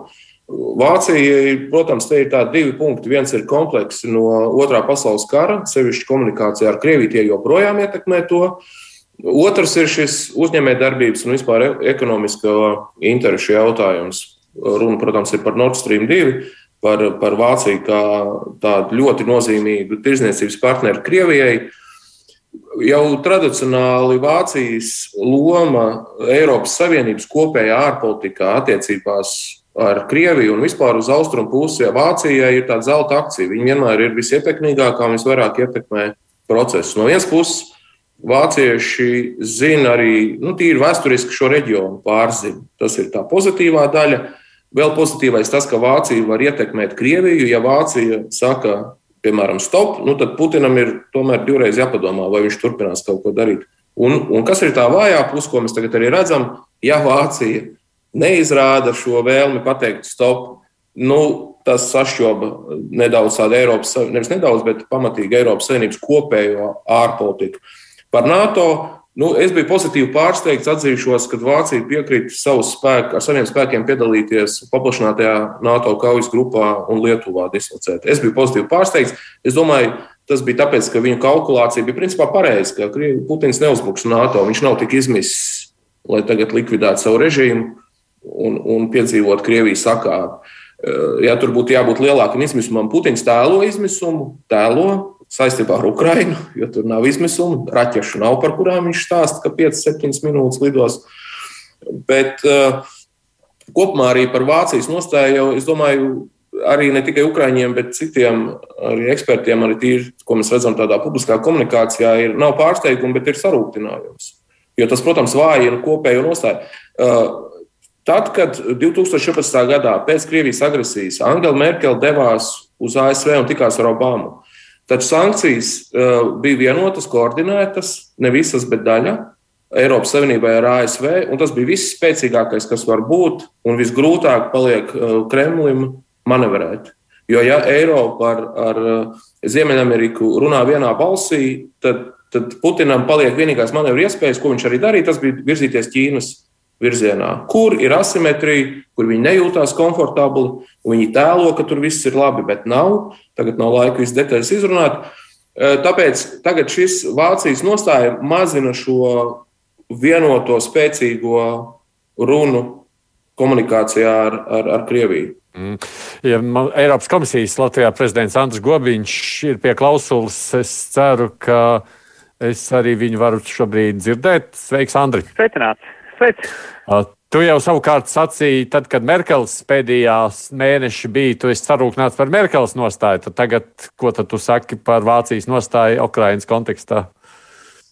Vācija, protams, te ir tādi divi punkti. Viens ir komplekss no otrā pasaules kara, sevišķi komunikācija ar Krieviju, tie joprojām ietekmē to. Otrs ir šis uzņēmējdarbības un vispār ekonomiskā interešu jautājums. Runa, protams, ir par Nord Stream 2, par, par Vāciju kā tādu ļoti nozīmīgu tirzniecības partneri Krievijai. Jau tradicionāli Vācijas loma Eiropas Savienības kopējā ārpolitikā attiecībās ar Krieviju un vispār uz austrumu pusi, ja Vācijai ir tāda zelta akcija. Viņa vienmēr ir visietekmīgākā un visvairāk ietekmē procesus. No vienas puses, vācieši zina arī nu, tīri vēsturiski šo reģionu pārzina. Tas ir tā pozitīvā daļa. Vēl pozitīvais tas, ka Vācija var ietekmēt Krieviju. Ja Vācija saka, piemēram, stop, nu, tad Putinam ir tomēr divreiz jāpadomā, vai viņš turpinās kaut ko darīt. Un, un kas ir tā vājā puse, ko mēs tagad arī redzam? Ja Vācija neizrāda šo vēlmi pateikt stop, nu, tas sašķoba nedaudz tādu Eiropas, nevis nedaudz, bet pamatīgi Eiropas Savienības kopējo ārpolitiku. Par NATO Nu, es biju pozitīvi pārsteigts, atzīšos, kad Vācija piekrita spēku, ar saviem spēkiem piedalīties paplašinātajā NATO kaujas grupā un Lietuvā dislocēt. Es biju pozitīvi pārsteigts. Es domāju, tas bija tāpēc, ka viņu kalkulācija bija principā pareiza, ka Putins neuzbruks NATO. Viņš nav tik izmisis, lai tagad likvidētu savu režīmu un, un piedzīvot Krievijas sakāvi. Ja tur būtu jābūt lielākam izmisumam, Putins tēlo izmisumu, tēlo saistībā ar Ukrajinu, jo tur nav izmisuma. Raķešu nav, par kurām viņš stāsta, ka 5-7 minūtes lidos. Bet uh, kopumā arī par Vācijas nostāju jau, es domāju, arī ne tikai Ukrāņiem, bet citiem arī ekspertiem, arī tīri, ko mēs redzam tādā publiskā komunikācijā, ir nav pārsteigumi, bet ir sarūktinājums. Jo tas, protams, vājina kopējo nostāju. Tad, kad 2014. gadā pēc Krievijas agresijas Angela Merkele devās uz ASV un tikās ar Obamu, Taču sankcijas uh, bija vienotas, koordinētas, ne visas, bet daļa. Eiropas Savienībai ar ASV, tas bija viss spēcīgākais, kas var būt, un visgrūtāk paliek uh, Kremlim manevrēt. Jo, ja Eiropa ar, ar uh, Ziemeļameriku runā vienā balsī, tad, tad Putinam paliek vienīgais manevru iespējas, ko viņš arī darīja, tas bija virzīties Ķīnas virzienā, kur ir asimetrija, kur viņi nejūtās komfortabli, un viņi tēlo, ka tur viss ir labi, bet nav. Tagad nav laika visas detaļas izrunāt. Tāpēc tagad šis Vācijas nostāja mazina šo vienoto spēcīgo runu komunikācijā ar, ar, ar Krieviju. Mm. Ja Eiropas komisijas Latvijā prezidents Andris Gobiņš ir pie klausulas, es ceru, ka es arī viņu varu šobrīd dzirdēt. Sveiks, Andri! Sveicināts! Sveic! Tu jau savukārt sacīji, tad, kad Merkels pēdējās mēneši bija, tu esi sarūknāts par Merkels nostāju. Tad tagad, ko tad tu saki par Vācijas nostāju Ukrainas kontekstā?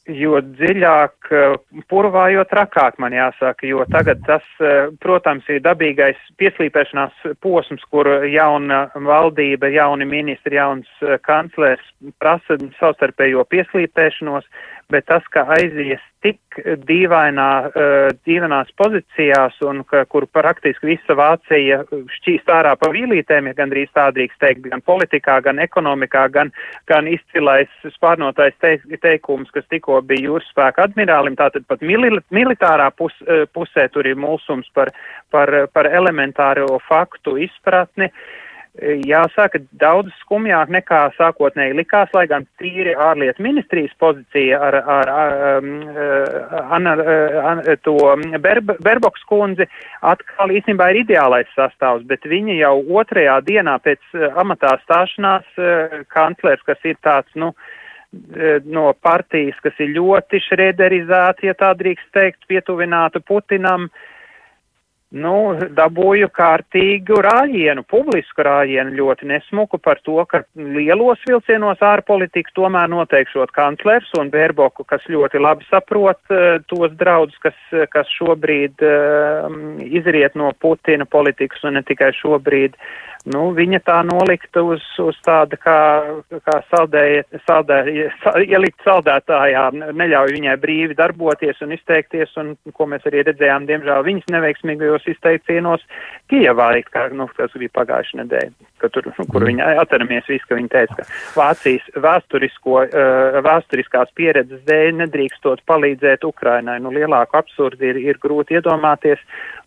jo dziļāk eh, purvā, jo trakāk man jāsaka, jo tagad tas, eh, protams, ir dabīgais pieslīpēšanās posms, kur jauna valdība, jauni ministri, jauns eh, kanclers prasa savstarpējo pieslīpēšanos, bet tas, ka aizies tik dīvainā, dīvainās pozīcijās un ka, kur praktiski visa Vācija šķīst ārā pa vīlītēm, ja gandrīz tā drīkst teikt, gan politikā, gan ekonomikā, gan, gan izcilais spārnotais teikums, kas tikko bija jūras spēka admirālim, tātad pat mili, militārā pus, e, pusē tur ir mulsums par, par, par elementāro faktu izpratni. E, jāsaka, daudz skumjāk nekā sākotnēji likās, lai gan tīri ārlietu ministrijas pozīcija ar, ar, ar, ar, ar, ar to Berb, Berboks kundzi atkal īstenībā ir ideālais sastāvs, bet viņa jau otrajā dienā pēc amatā stāšanās kanclers, kas ir tāds, nu, uh, E, no partijas, kas ir ļoti šrederizēta, ja tā drīkst teikt, pietuvināta Putinam, nu, dabūju kārtīgu rājienu, publisku rājienu ļoti nesmuku par to, ka lielos vilcienos ārpolitika tomēr noteikšot kanclers un Bērboku, kas ļoti labi saprot uh, tos draudus, kas, kas šobrīd uh, izriet no Putina politikas un ne tikai šobrīd nu, viņa tā nolikta uz, uz tāda kā, kā saldēja, saldēja, ielikt saldētājā, neļauj viņai brīvi darboties un izteikties, un ko mēs arī redzējām, diemžēl, viņas neveiksmīgajos izteicienos Kijevā, kā, nu, tas bija pagājuši nedēļa, ka tur, nu, kur viņa atceramies visu, ka viņa teica, ka Vācijas vēsturisko, uh, vēsturiskās pieredzes dēļ nedrīkstot palīdzēt Ukrainai. Nu, lielāku absurdi ir, ir grūti iedomāties.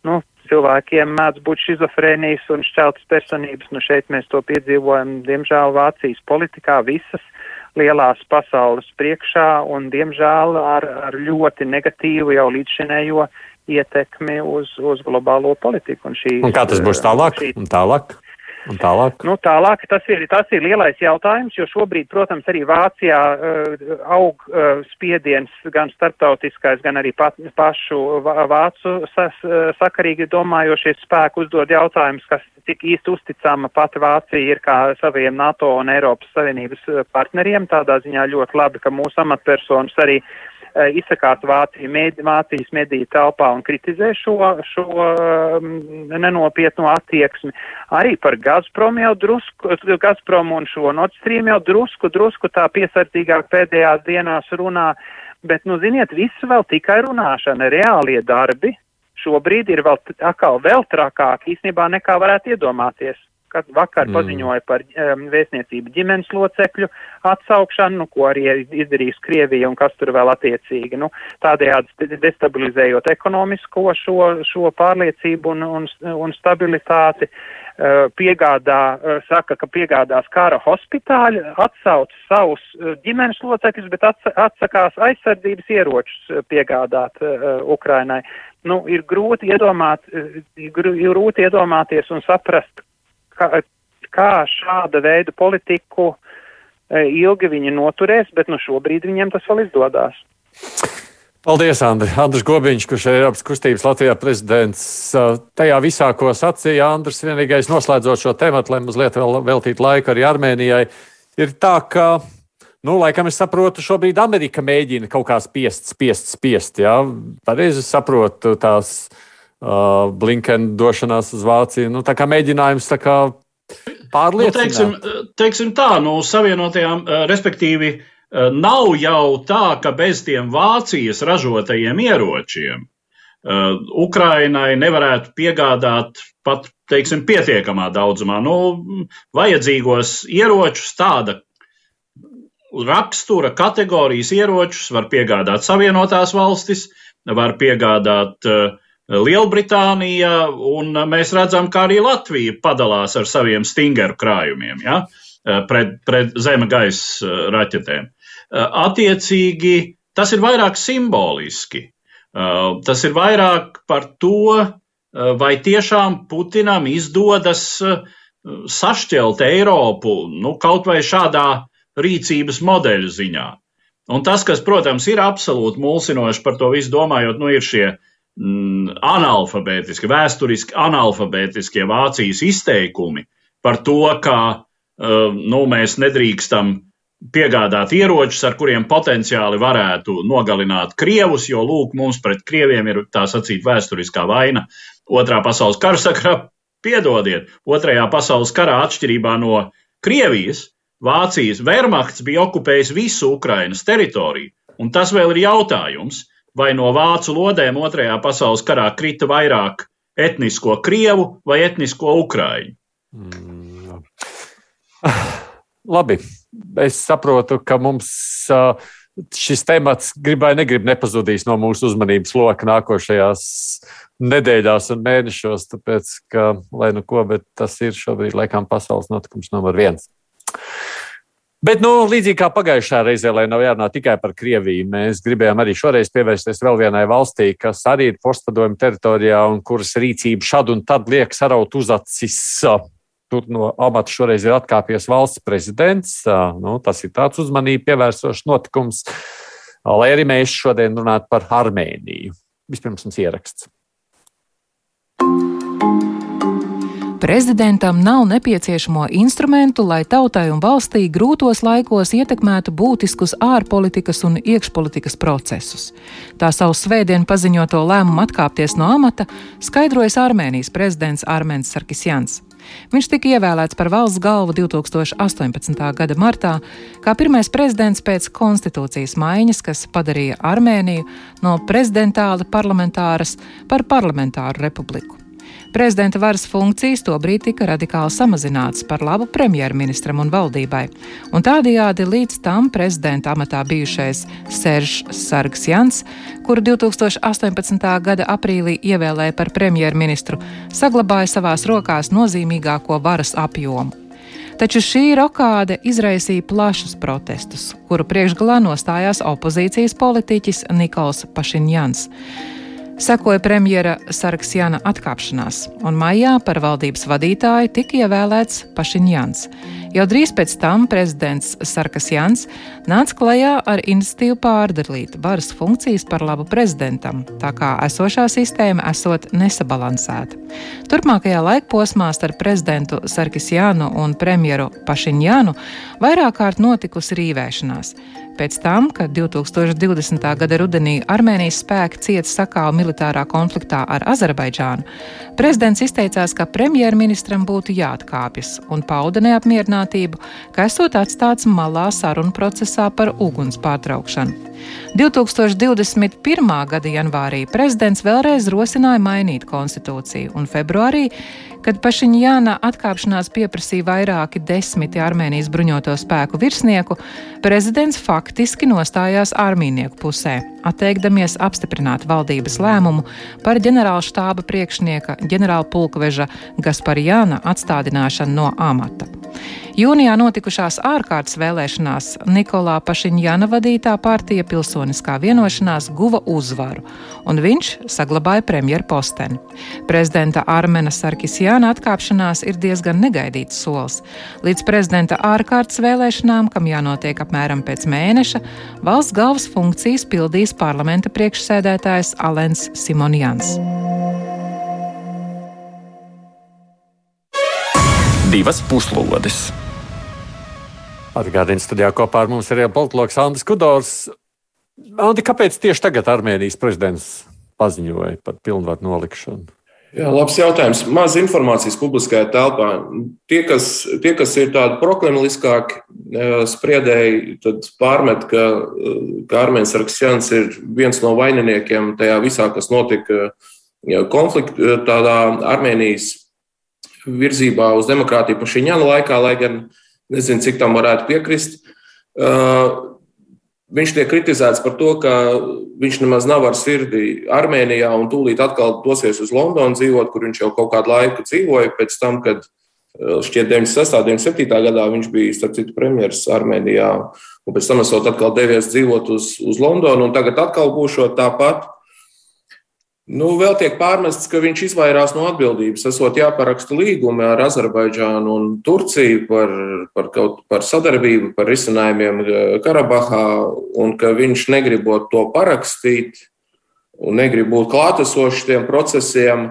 Nu, cilvēkiem mēdz būt šizofrēnijas un šķeltas personības. Nu, šeit mēs to piedzīvojam, diemžēl, Vācijas politikā visas lielās pasaules priekšā un, diemžēl, ar, ar ļoti negatīvu jau līdzšinējo ietekmi uz, uz globālo politiku. Un, šī, un kā tas būs tālāk? Šī, tālāk? Un tālāk? Nu, tālāk tas ir, tas ir lielais jautājums, jo šobrīd, protams, arī Vācijā uh, aug uh, spiediens gan starptautiskais, gan arī pat, pašu vācu sas, uh, sakarīgi domājošie spēku uzdod jautājumus, kas cik īsti uzticama pati Vācija ir kā saviem NATO un Eiropas Savienības partneriem. Tādā ziņā ļoti labi, ka mūsu amatpersonas arī uh, izsakās Vācija, med, Vācijas mediju telpā un kritizē šo, šo um, nenopietno attieksmi. Arī par Gazprom jau drusku, Gazprom un šo Nord Stream jau drusku, drusku tā piesardzīgāk pēdējās dienās runā, bet, nu, ziniet, viss vēl tikai runāšana, reālie darbi šobrīd ir vēl atkal vēl trakāk īstenībā nekā varētu iedomāties. Kad vakar mm. paziņoja par um, vēstniecību ģimenes locekļu atsaukšanu, nu, ko arī izdarīs Krievija un kas tur vēl attiecīgi. Nu, tādējādi destabilizējot ekonomisko šo, šo pārliecību un, un, un stabilitāti. Uh, piegādā, uh, saka, ka piegādās kara hospitāļi, atsauc savus uh, ģimenes locekļus, bet atsakās aizsardzības ieročus piegādāt Ukrainai nu, ir grūti, iedomāt, ir grūti iedomāties un saprast, kā, kā šāda veida politiku e, ilgi viņi noturēs, bet nu, šobrīd viņiem tas vēl izdodas. Paldies, Andri. Andris Gobiņš, kurš ir Eiropas kustības Latvijā prezidents. Tajā visā, ko sacīja Andris, vienīgais noslēdzot šo tematu, lai mazliet vēl veltītu laiku arī Armēnijai, ir tā, ka Nu, laikam es saprotu, šobrīd Amerika mēģina kaut kā spiest, spiest, spiest. Jā. Pareizi saprotu tās uh, Blinkena došanās uz Vāciju. Nu, tā kā mēģinājums tā kā pārliecināt. Nu, teiksim, teiksim tā, nu, savienotajām, respektīvi, nav jau tā, ka bez tiem Vācijas ražotajiem ieročiem Ukrainai nevarētu piegādāt pat, teiksim, pietiekamā daudzumā. Nu, vajadzīgos ieročus tāda rakstura kategorijas ieročus var piegādāt Savienotās valstis, var piegādāt uh, Lielbritānija, un mēs redzam, kā arī Latvija padalās ar saviem stingeru krājumiem ja, uh, pret, pret zeme gaisa uh, raķetēm. Attiecīgi, tas ir vairāk simboliski. Tas ir vairāk par to, vai tiešām Putinam izdodas sašķelt Eiropu, nu, kaut vai šādā rīcības modeļu ziņā. Un tas, kas, protams, ir absolūti mulsinoši par to visu domājot, nu, ir šie mm, analfabētiski, vēsturiski analfabētiskie Vācijas izteikumi par to, ka uh, nu, mēs nedrīkstam piegādāt ieročus, ar kuriem potenciāli varētu nogalināt krievus, jo, lūk, mums pret krieviem ir tā sacīt vēsturiskā vaina. Otrā pasaules kara sakrā, piedodiet, otrajā pasaules karā atšķirībā no Krievijas, Vācijas Wehrmachts bija okupējis visu Ukrainas teritoriju, un tas vēl ir jautājums, vai no vācu lodēm Otrajā pasaules karā krita vairāk etnisko krievu vai etnisko ukraiņu. Mm. Labi, es saprotu, ka mums šis temats gribai negrib nepazudīs no mūsu uzmanības loka nākošajās nedēļās un mēnešos, tāpēc, ka, lai nu ko, bet tas ir šobrīd laikam pasaules notikums numur viens. Bet, nu, līdzīgi kā pagājušā reizē, lai nav jārunā tikai par Krieviju, mēs gribējām arī šoreiz pievērsties vēl vienai valstī, kas arī ir postpadomju teritorijā un kuras rīcība šad un tad liek saraut uzacis. Tur no amata šoreiz ir atkāpies valsts prezidents. Nu, tas ir tāds uzmanību pievērsošs notikums, lai arī mēs šodien runātu par Armēniju. Vispirms mums ieraksts. Prezidentam nav nepieciešamo instrumentu, lai tautai un valstī grūtos laikos ietekmētu būtiskus ārpolitikas un iekšpolitikas procesus. Tā savu svētdienu paziņoto lēmumu atkāpties no amata skaidrojas Armēnijas prezidents Armēns Sarkisjans. Viņš tika ievēlēts par valsts galvu 2018. gada martā, kā pirmais prezidents pēc konstitūcijas maiņas, kas padarīja Armēniju no prezidentāla parlamentāras par parlamentāru republiku. Prezidenta varas funkcijas tobrīd tika radikāli samazinātas par labu premjerministram un valdībai, un tādējādi līdz tam prezidenta amatā bijušais Seržs Sargs Jans, kuru 2018. gada aprīlī ievēlēja par premjerministru, saglabāja savās rokās nozīmīgāko varas apjomu. Taču šī rokāde izraisīja plašus protestus, kuru priekšgalā nostājās opozīcijas politiķis Nikols Pašinjans. Sekoja premjera Sarksjana atkāpšanās, un maijā par valdības vadītāju tika ievēlēts Pašiņjans. Jau drīz pēc tam prezidents Sarkasjans nāca klajā ar iniciatīvu pārdalīt varas funkcijas par labu prezidentam, tā kā esošā sistēma esot nesabalansēta. Turpmākajā laikposmā starp prezidentu Sarkasjānu un premjeru Pašiņjānu vairāk kārt notikusi rīvēšanās pēc tam, kad 2020. gada rudenī Armēnijas spēki cieta sakāvu militārā konfliktā ar Azerbaidžānu, prezidents izteicās, ka premjerministram būtu jāatkāpjas un pauda neapmierinātību, ka esot atstāts malā sarunu procesā par uguns pārtraukšanu. 2021. gada janvārī prezidents vēlreiz rosināja mainīt konstitūciju, un februārī Kad Pašiņāna atkāpšanās pieprasīja vairāki desmiti Armēnijas bruņoto spēku virsnieku, prezidents faktiski nostājās armīnieku pusē, atteikdamies apstiprināt valdības lēmumu par ģenerāla štāba priekšnieka ģenerāla pulkveža Gasparijāna atstādināšanu no amata. Jūnijā notikušās ārkārtas vēlēšanās Nikolā Pašiņjana vadītā partija Pilsoniskā vienošanās guva uzvaru, un viņš saglabāja premjeru posteni. Prezidenta Armena Sarkisjāna atkāpšanās ir diezgan negaidīts solis. Līdz prezidenta ārkārtas vēlēšanām, kam jānotiek apmēram pēc mēneša, valsts galvas funkcijas pildīs parlamenta priekšsēdētājs Alens Simonjans. divas puslodes. Atgādījums studijā kopā ar mums ir politologs Andris Kudors. Andi, kāpēc tieši tagad Armēnijas prezidents paziņoja par pilnvaru nolikšanu? Jā, labs jautājums. Maz informācijas publiskajā telpā. Tie, kas, tie, kas ir tādi proklimliskāki spriedēji, tad pārmet, ka, ka Armēns Arksjans ir viens no vaininiekiem tajā visā, kas notika konfliktā, tādā Armēnijas virzībā uz demokrātiju pašiņāna laikā, lai gan nezinu, cik tam varētu piekrist. Uh, viņš tiek kritizēts par to, ka viņš nemaz nav ar sirdi Armēnijā un tūlīt atkal dosies uz Londonu dzīvot, kur viņš jau kaut kādu laiku dzīvoja pēc tam, kad uh, šķiet 96. un 97. gadā viņš bija, starp citu, premjeras Armēnijā, un pēc tam esot atkal devies dzīvot uz, uz Londonu, un tagad atkal būšot tāpat. Nu, vēl tiek pārmests, ka viņš izvairās no atbildības. Esot jāparaksta līgumi ar Azerbaidžānu un Turciju par, par, kaut, par sadarbību, par risinājumiem eh, Karabahā, un ka viņš negribot to parakstīt un negrib būt klātesošs tiem procesiem.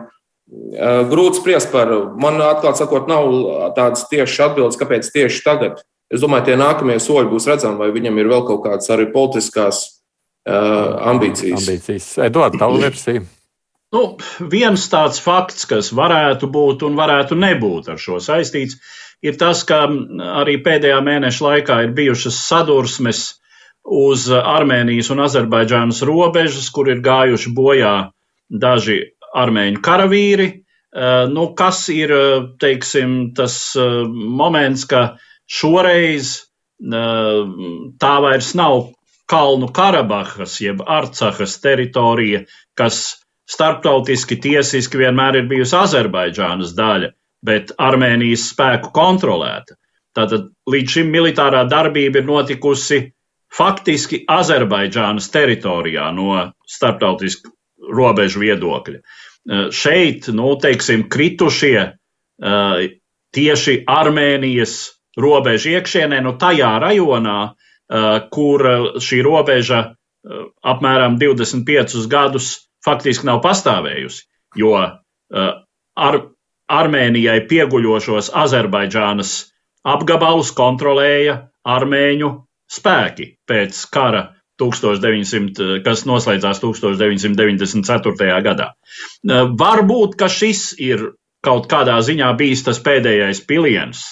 Eh, grūti spriest par, man atklāt sakot, nav tādas tiešas atbildes, kāpēc tieši tagad. Es domāju, tie nākamie soļi būs redzami, vai viņam ir vēl kaut kādas arī politiskās uh, ambīcijas. ambīcijas. Edvards, tavu versiju. Nu, viens tāds fakts, kas varētu būt un varētu nebūt ar šo saistīts, ir tas, ka arī pēdējā mēneša laikā ir bijušas sadursmes uz Armēnijas un Azerbaidžānas robežas, kur ir gājuši bojā daži armēņu karavīri. Eh, nu, kas ir teiksim, tas eh, moments, ka šoreiz eh, tā vairs nav Kalnu Karabahas jeb Arcahas teritorija, kas starptautiski tiesiski vienmēr ir bijusi Azerbaidžānas daļa, bet Armēnijas spēku kontrolēta. Tātad līdz šim militārā darbība ir notikusi faktiski Azerbaidžānas teritorijā no starptautisku robežu viedokļa. Eh, šeit, nu, teiksim, kritušie eh, tieši Armēnijas robežu iekšienē, nu, tajā rajonā, eh, kur šī robeža apmēram 25 gadus faktiski nav pastāvējusi, jo uh, ar, Armēnijai pieguļošos Azerbaidžānas apgabalus kontrolēja armēņu spēki pēc kara 1900, kas noslēdzās 1994. gadā. Uh, varbūt, ka šis ir kaut kādā ziņā bijis tas pēdējais piliens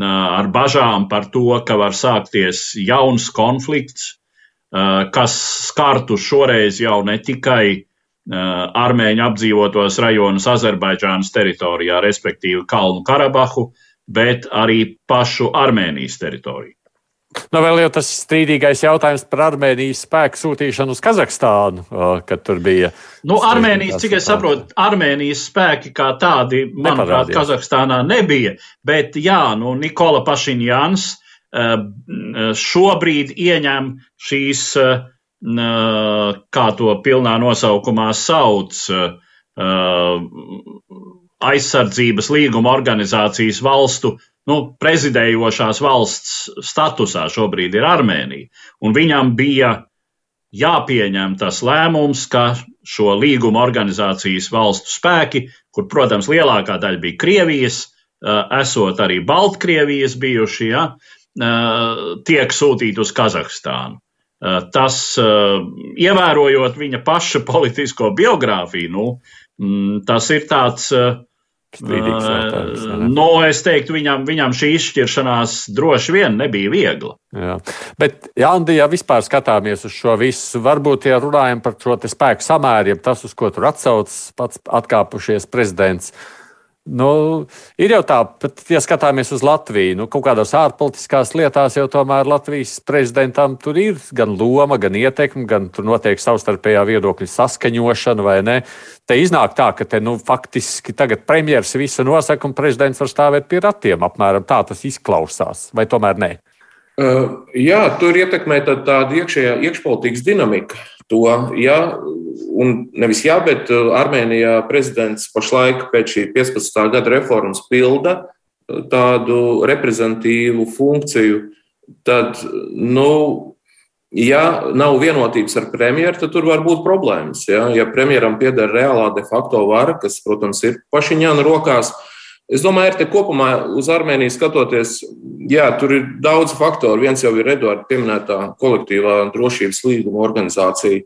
uh, ar bažām par to, ka var sākties jauns konflikts, kas skartu šoreiz jau ne tikai armēņu apdzīvotos rajonus Azerbaidžānas teritorijā, respektīvi Kalnu Karabahu, bet arī pašu Armēnijas teritoriju. Nu, vēl jau tas strīdīgais jautājums par Armēnijas spēku sūtīšanu uz Kazahstānu, kad tur bija. Nu, Armēnijas, cik es saprotu, Armēnijas spēki kā tādi, manuprāt, Kazahstānā nebija, bet jā, nu, Nikola Pašiņjans šobrīd ieņem šīs uh, kā to pilnā nosaukumā sauc, aizsardzības līguma organizācijas valstu, nu, prezidējošās valsts statusā šobrīd ir Armēnija. Un viņam bija jāpieņem tas lēmums, ka šo līguma organizācijas valstu spēki, kur, protams, lielākā daļa bija Krievijas, esot arī Baltkrievijas bijuši, ja, tiek sūtīti uz Kazahstānu. Tas, ievērojot viņa paša politisko biogrāfiju, nu, mm, tas ir tāds. Strīdīgs. No, nu, es teiktu, viņam, viņam šī izšķiršanās droši vien nebija viegla. Jā. Bet, ja Andi, ja vispār skatāmies uz šo visu, varbūt, ja runājam par šo spēku samēriem, tas, uz ko tur atsaucas pats atkāpušies prezidents, Nu, ir jau tā, bet, ja skatāmies uz Latviju, nu, kaut kādās ārpolitiskās lietās, jau tomēr Latvijas prezidentam tur ir gan loma, gan ietekme, gan tur notiek savstarpējā viedokļa saskaņošana, vai ne? Te iznāk tā, ka te, nu, faktiski tagad premjeras visu nosaka un prezidents var stāvēt pie ratiem. Apmēram tā tas izklausās, vai tomēr ne? Uh, jā, tur ietekmē tāda iekšējā iekšpolitikas dinamika. To, ja un nevis jā, bet uh, Armēnijā prezidents pašlaik pēc šī 15. gada reformas pilda uh, tādu reprezentatīvu funkciju, tad, nu, ja nav vienotības ar premjeru, tad tur var būt problēmas. Ja, ja premjeram pieder reālā de facto vara, kas, protams, ir pašiņāna rokās, Es domāju, ka kopumā uz Armēniju skatoties, jā, tur ir daudz faktoru. Viens jau ir Eduards pieminētā kolektīvā drošības līguma organizācija,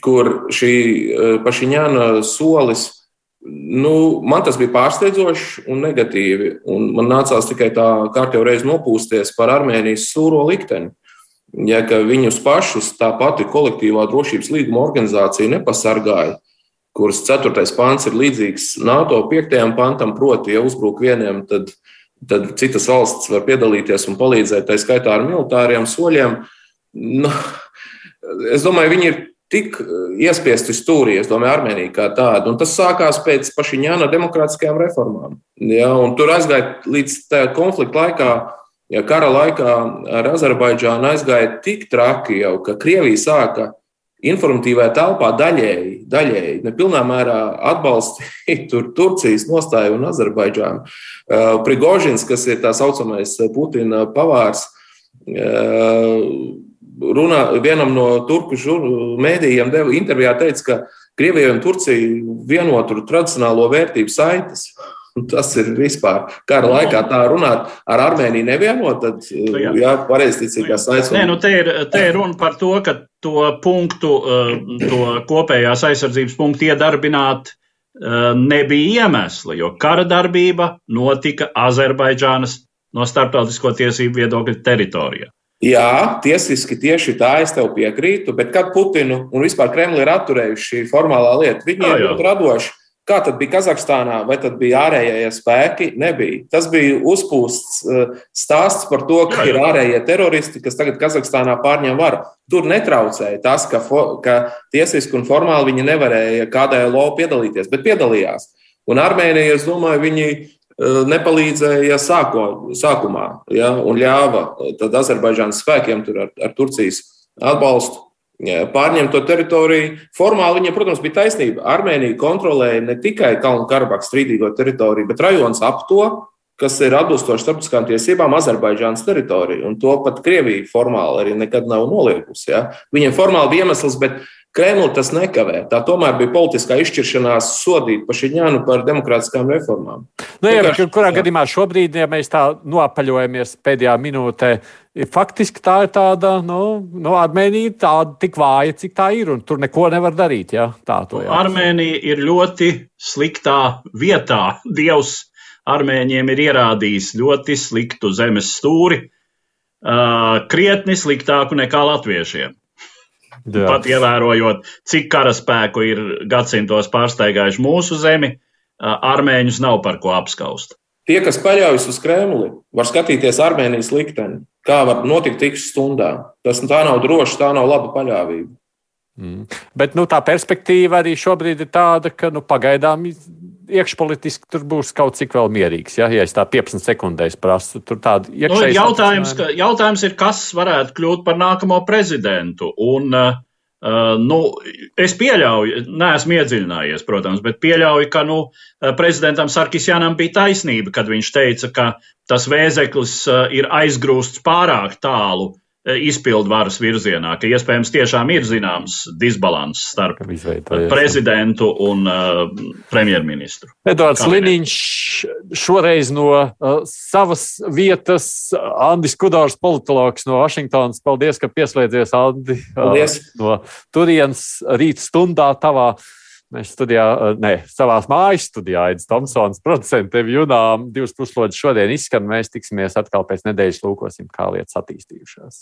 kur šī e, pašiņāna solis, nu, man tas bija pārsteidzoši un negatīvi. Un man nācās tikai tā kārtībā reiz nopūsties par Armēnijas sūro likteni. Ja viņus pašus tā pati kolektīvā drošības līguma organizācija nepasargāja, kuras ceturtais pants ir līdzīgs NATO piektajam pantam, proti, ja uzbruk vieniem, tad, tad citas valsts var piedalīties un palīdzēt, tā skaitā ar militāriem soļiem. Nu, es domāju, viņi ir tik eh, iespiesti stūrī, es domāju, Armēnija kā tāda. Un tas sākās pēc pašiņāna demokrātiskajām reformām. Ja, tur aizgāja līdz konflikta laikā, ja kara laikā ar Azerbaidžānu aizgāja tik traki jau, ka Krievija sāka informatīvajā telpā daļēji, daļēji nepilnā mērā atbalstīt tur Turcijas nostāju un Azerbaidžānu. Uh, Prigožins, kas ir tā saucamais Putina pavārs, uh, runā, vienam no turku mēdījiem deva intervijā, teica, ka Krievijai un Turcijai vienotu tradicionālo vērtību saites. Tas ir vispār kara laikā tā runāt ar Armēniju nevienot, tad, nu, jā, jā pareizticīgās saites. Nē, nu te ir, te ir runa par to, ka to punktu, eh, to kopējās aizsardzības punktu iedarbināt eh, nebija iemesli, jo kara darbība notika Azerbaidžānas no starptautisko tiesību viedokļa teritorijā. Jā, tiesiski tieši tā es tev piekrītu, bet kad Putinu un vispār Kremli ir atturējuši šī formālā lieta, viņi ir ļoti radoši. Kā tad bija Kazahstānā, vai tad bija ārējie spēki? Nebija. Tas bija uzpūsts uh, stāsts par to, ka ir ārējie teroristi, kas tagad Kazahstānā pārņem varu. Tur netraucēja tas, ka, ka tiesiski un formāli viņi nevarēja kādai LO piedalīties, bet piedalījās. Un Armēnija, es domāju, viņi Eh, nepalīdzēja sāko, sākumā ja, un ļāva Azerbaidžānas spēkiem ar, ar Turcijas atbalstu pārņemt to teritoriju. Formāli viņam, protams, bija taisnība. Armēnija kontrolēja ne tikai Kalnu Karabahu strīdīgo teritoriju, bet rajonus ap to, kas ir atbilstoši starptautiskām tiesībām, Azerbaidžānas teritoriju. Un to pat Krievija formāli arī nekad nav noliekusi. Ja. Viņiem formāli bija iemesls, bet Kremlu tas nekavē. Tā tomēr bija politiskā izšķiršanās sodīt Pašiņānu par demokrātiskām reformām. Nu, jā, bet, kurā gadījumā šobrīd, ja mēs tā noapaļojamies pēdējā minūtē, faktiski tā ir tāda, nu, nu Armēnija tāda tik vāja, cik tā ir, un tur neko nevar darīt. Ja? Tā to jā. Armēnija ir ļoti sliktā vietā. Dievs Armēņiem ir ierādījis ļoti sliktu zemes stūri, uh, krietni sliktāku nekā latviešiem. Jā. Pat ievērojot, cik karaspēku ir gadsimtos pārsteigājuši mūsu zemi, armēņus nav par ko apskaust. Tie, kas paļaujas uz Kremli, var skatīties Armēnijas likteni, kā var notikt tik stundā. Tas tā nav droši, tā nav laba paļāvība. Mm. Bet nu, tā perspektīva arī šobrīd ir tāda, ka nu, pagaidām iekšpolitiski tur būs kaut cik vēl mierīgs. Ja, ja es tā 15 sekundēs prasu, tur tāda nu, jautājums, ka, jautājums ir, kas varētu kļūt par nākamo prezidentu. Un, uh, nu, es pieļauju, neesmu iedziļinājies, protams, bet pieļauju, ka nu, prezidentam Sarkisjanam bija taisnība, kad viņš teica, ka tas vēzeklis ir aizgrūsts pārāk tālu Eh, izpildu varas virzienā, ka iespējams tiešām ir zināms disbalans starp prezidentu un uh, premjerministru. Edvards Liniņš šoreiz no uh, savas vietas, Andis Kudors, politologs no Vašingtonas. Paldies, ka pieslēdzies, Andi. Paldies. Uh, no turienes rīt stundā tavā Mēs studijā, ne, savā mājas studijā, Aits Tomsons, producents, tevi junām divas puslodes šodien izskan. Mēs tiksimies atkal pēc nedēļas lūkosim, kā lietas attīstījušās.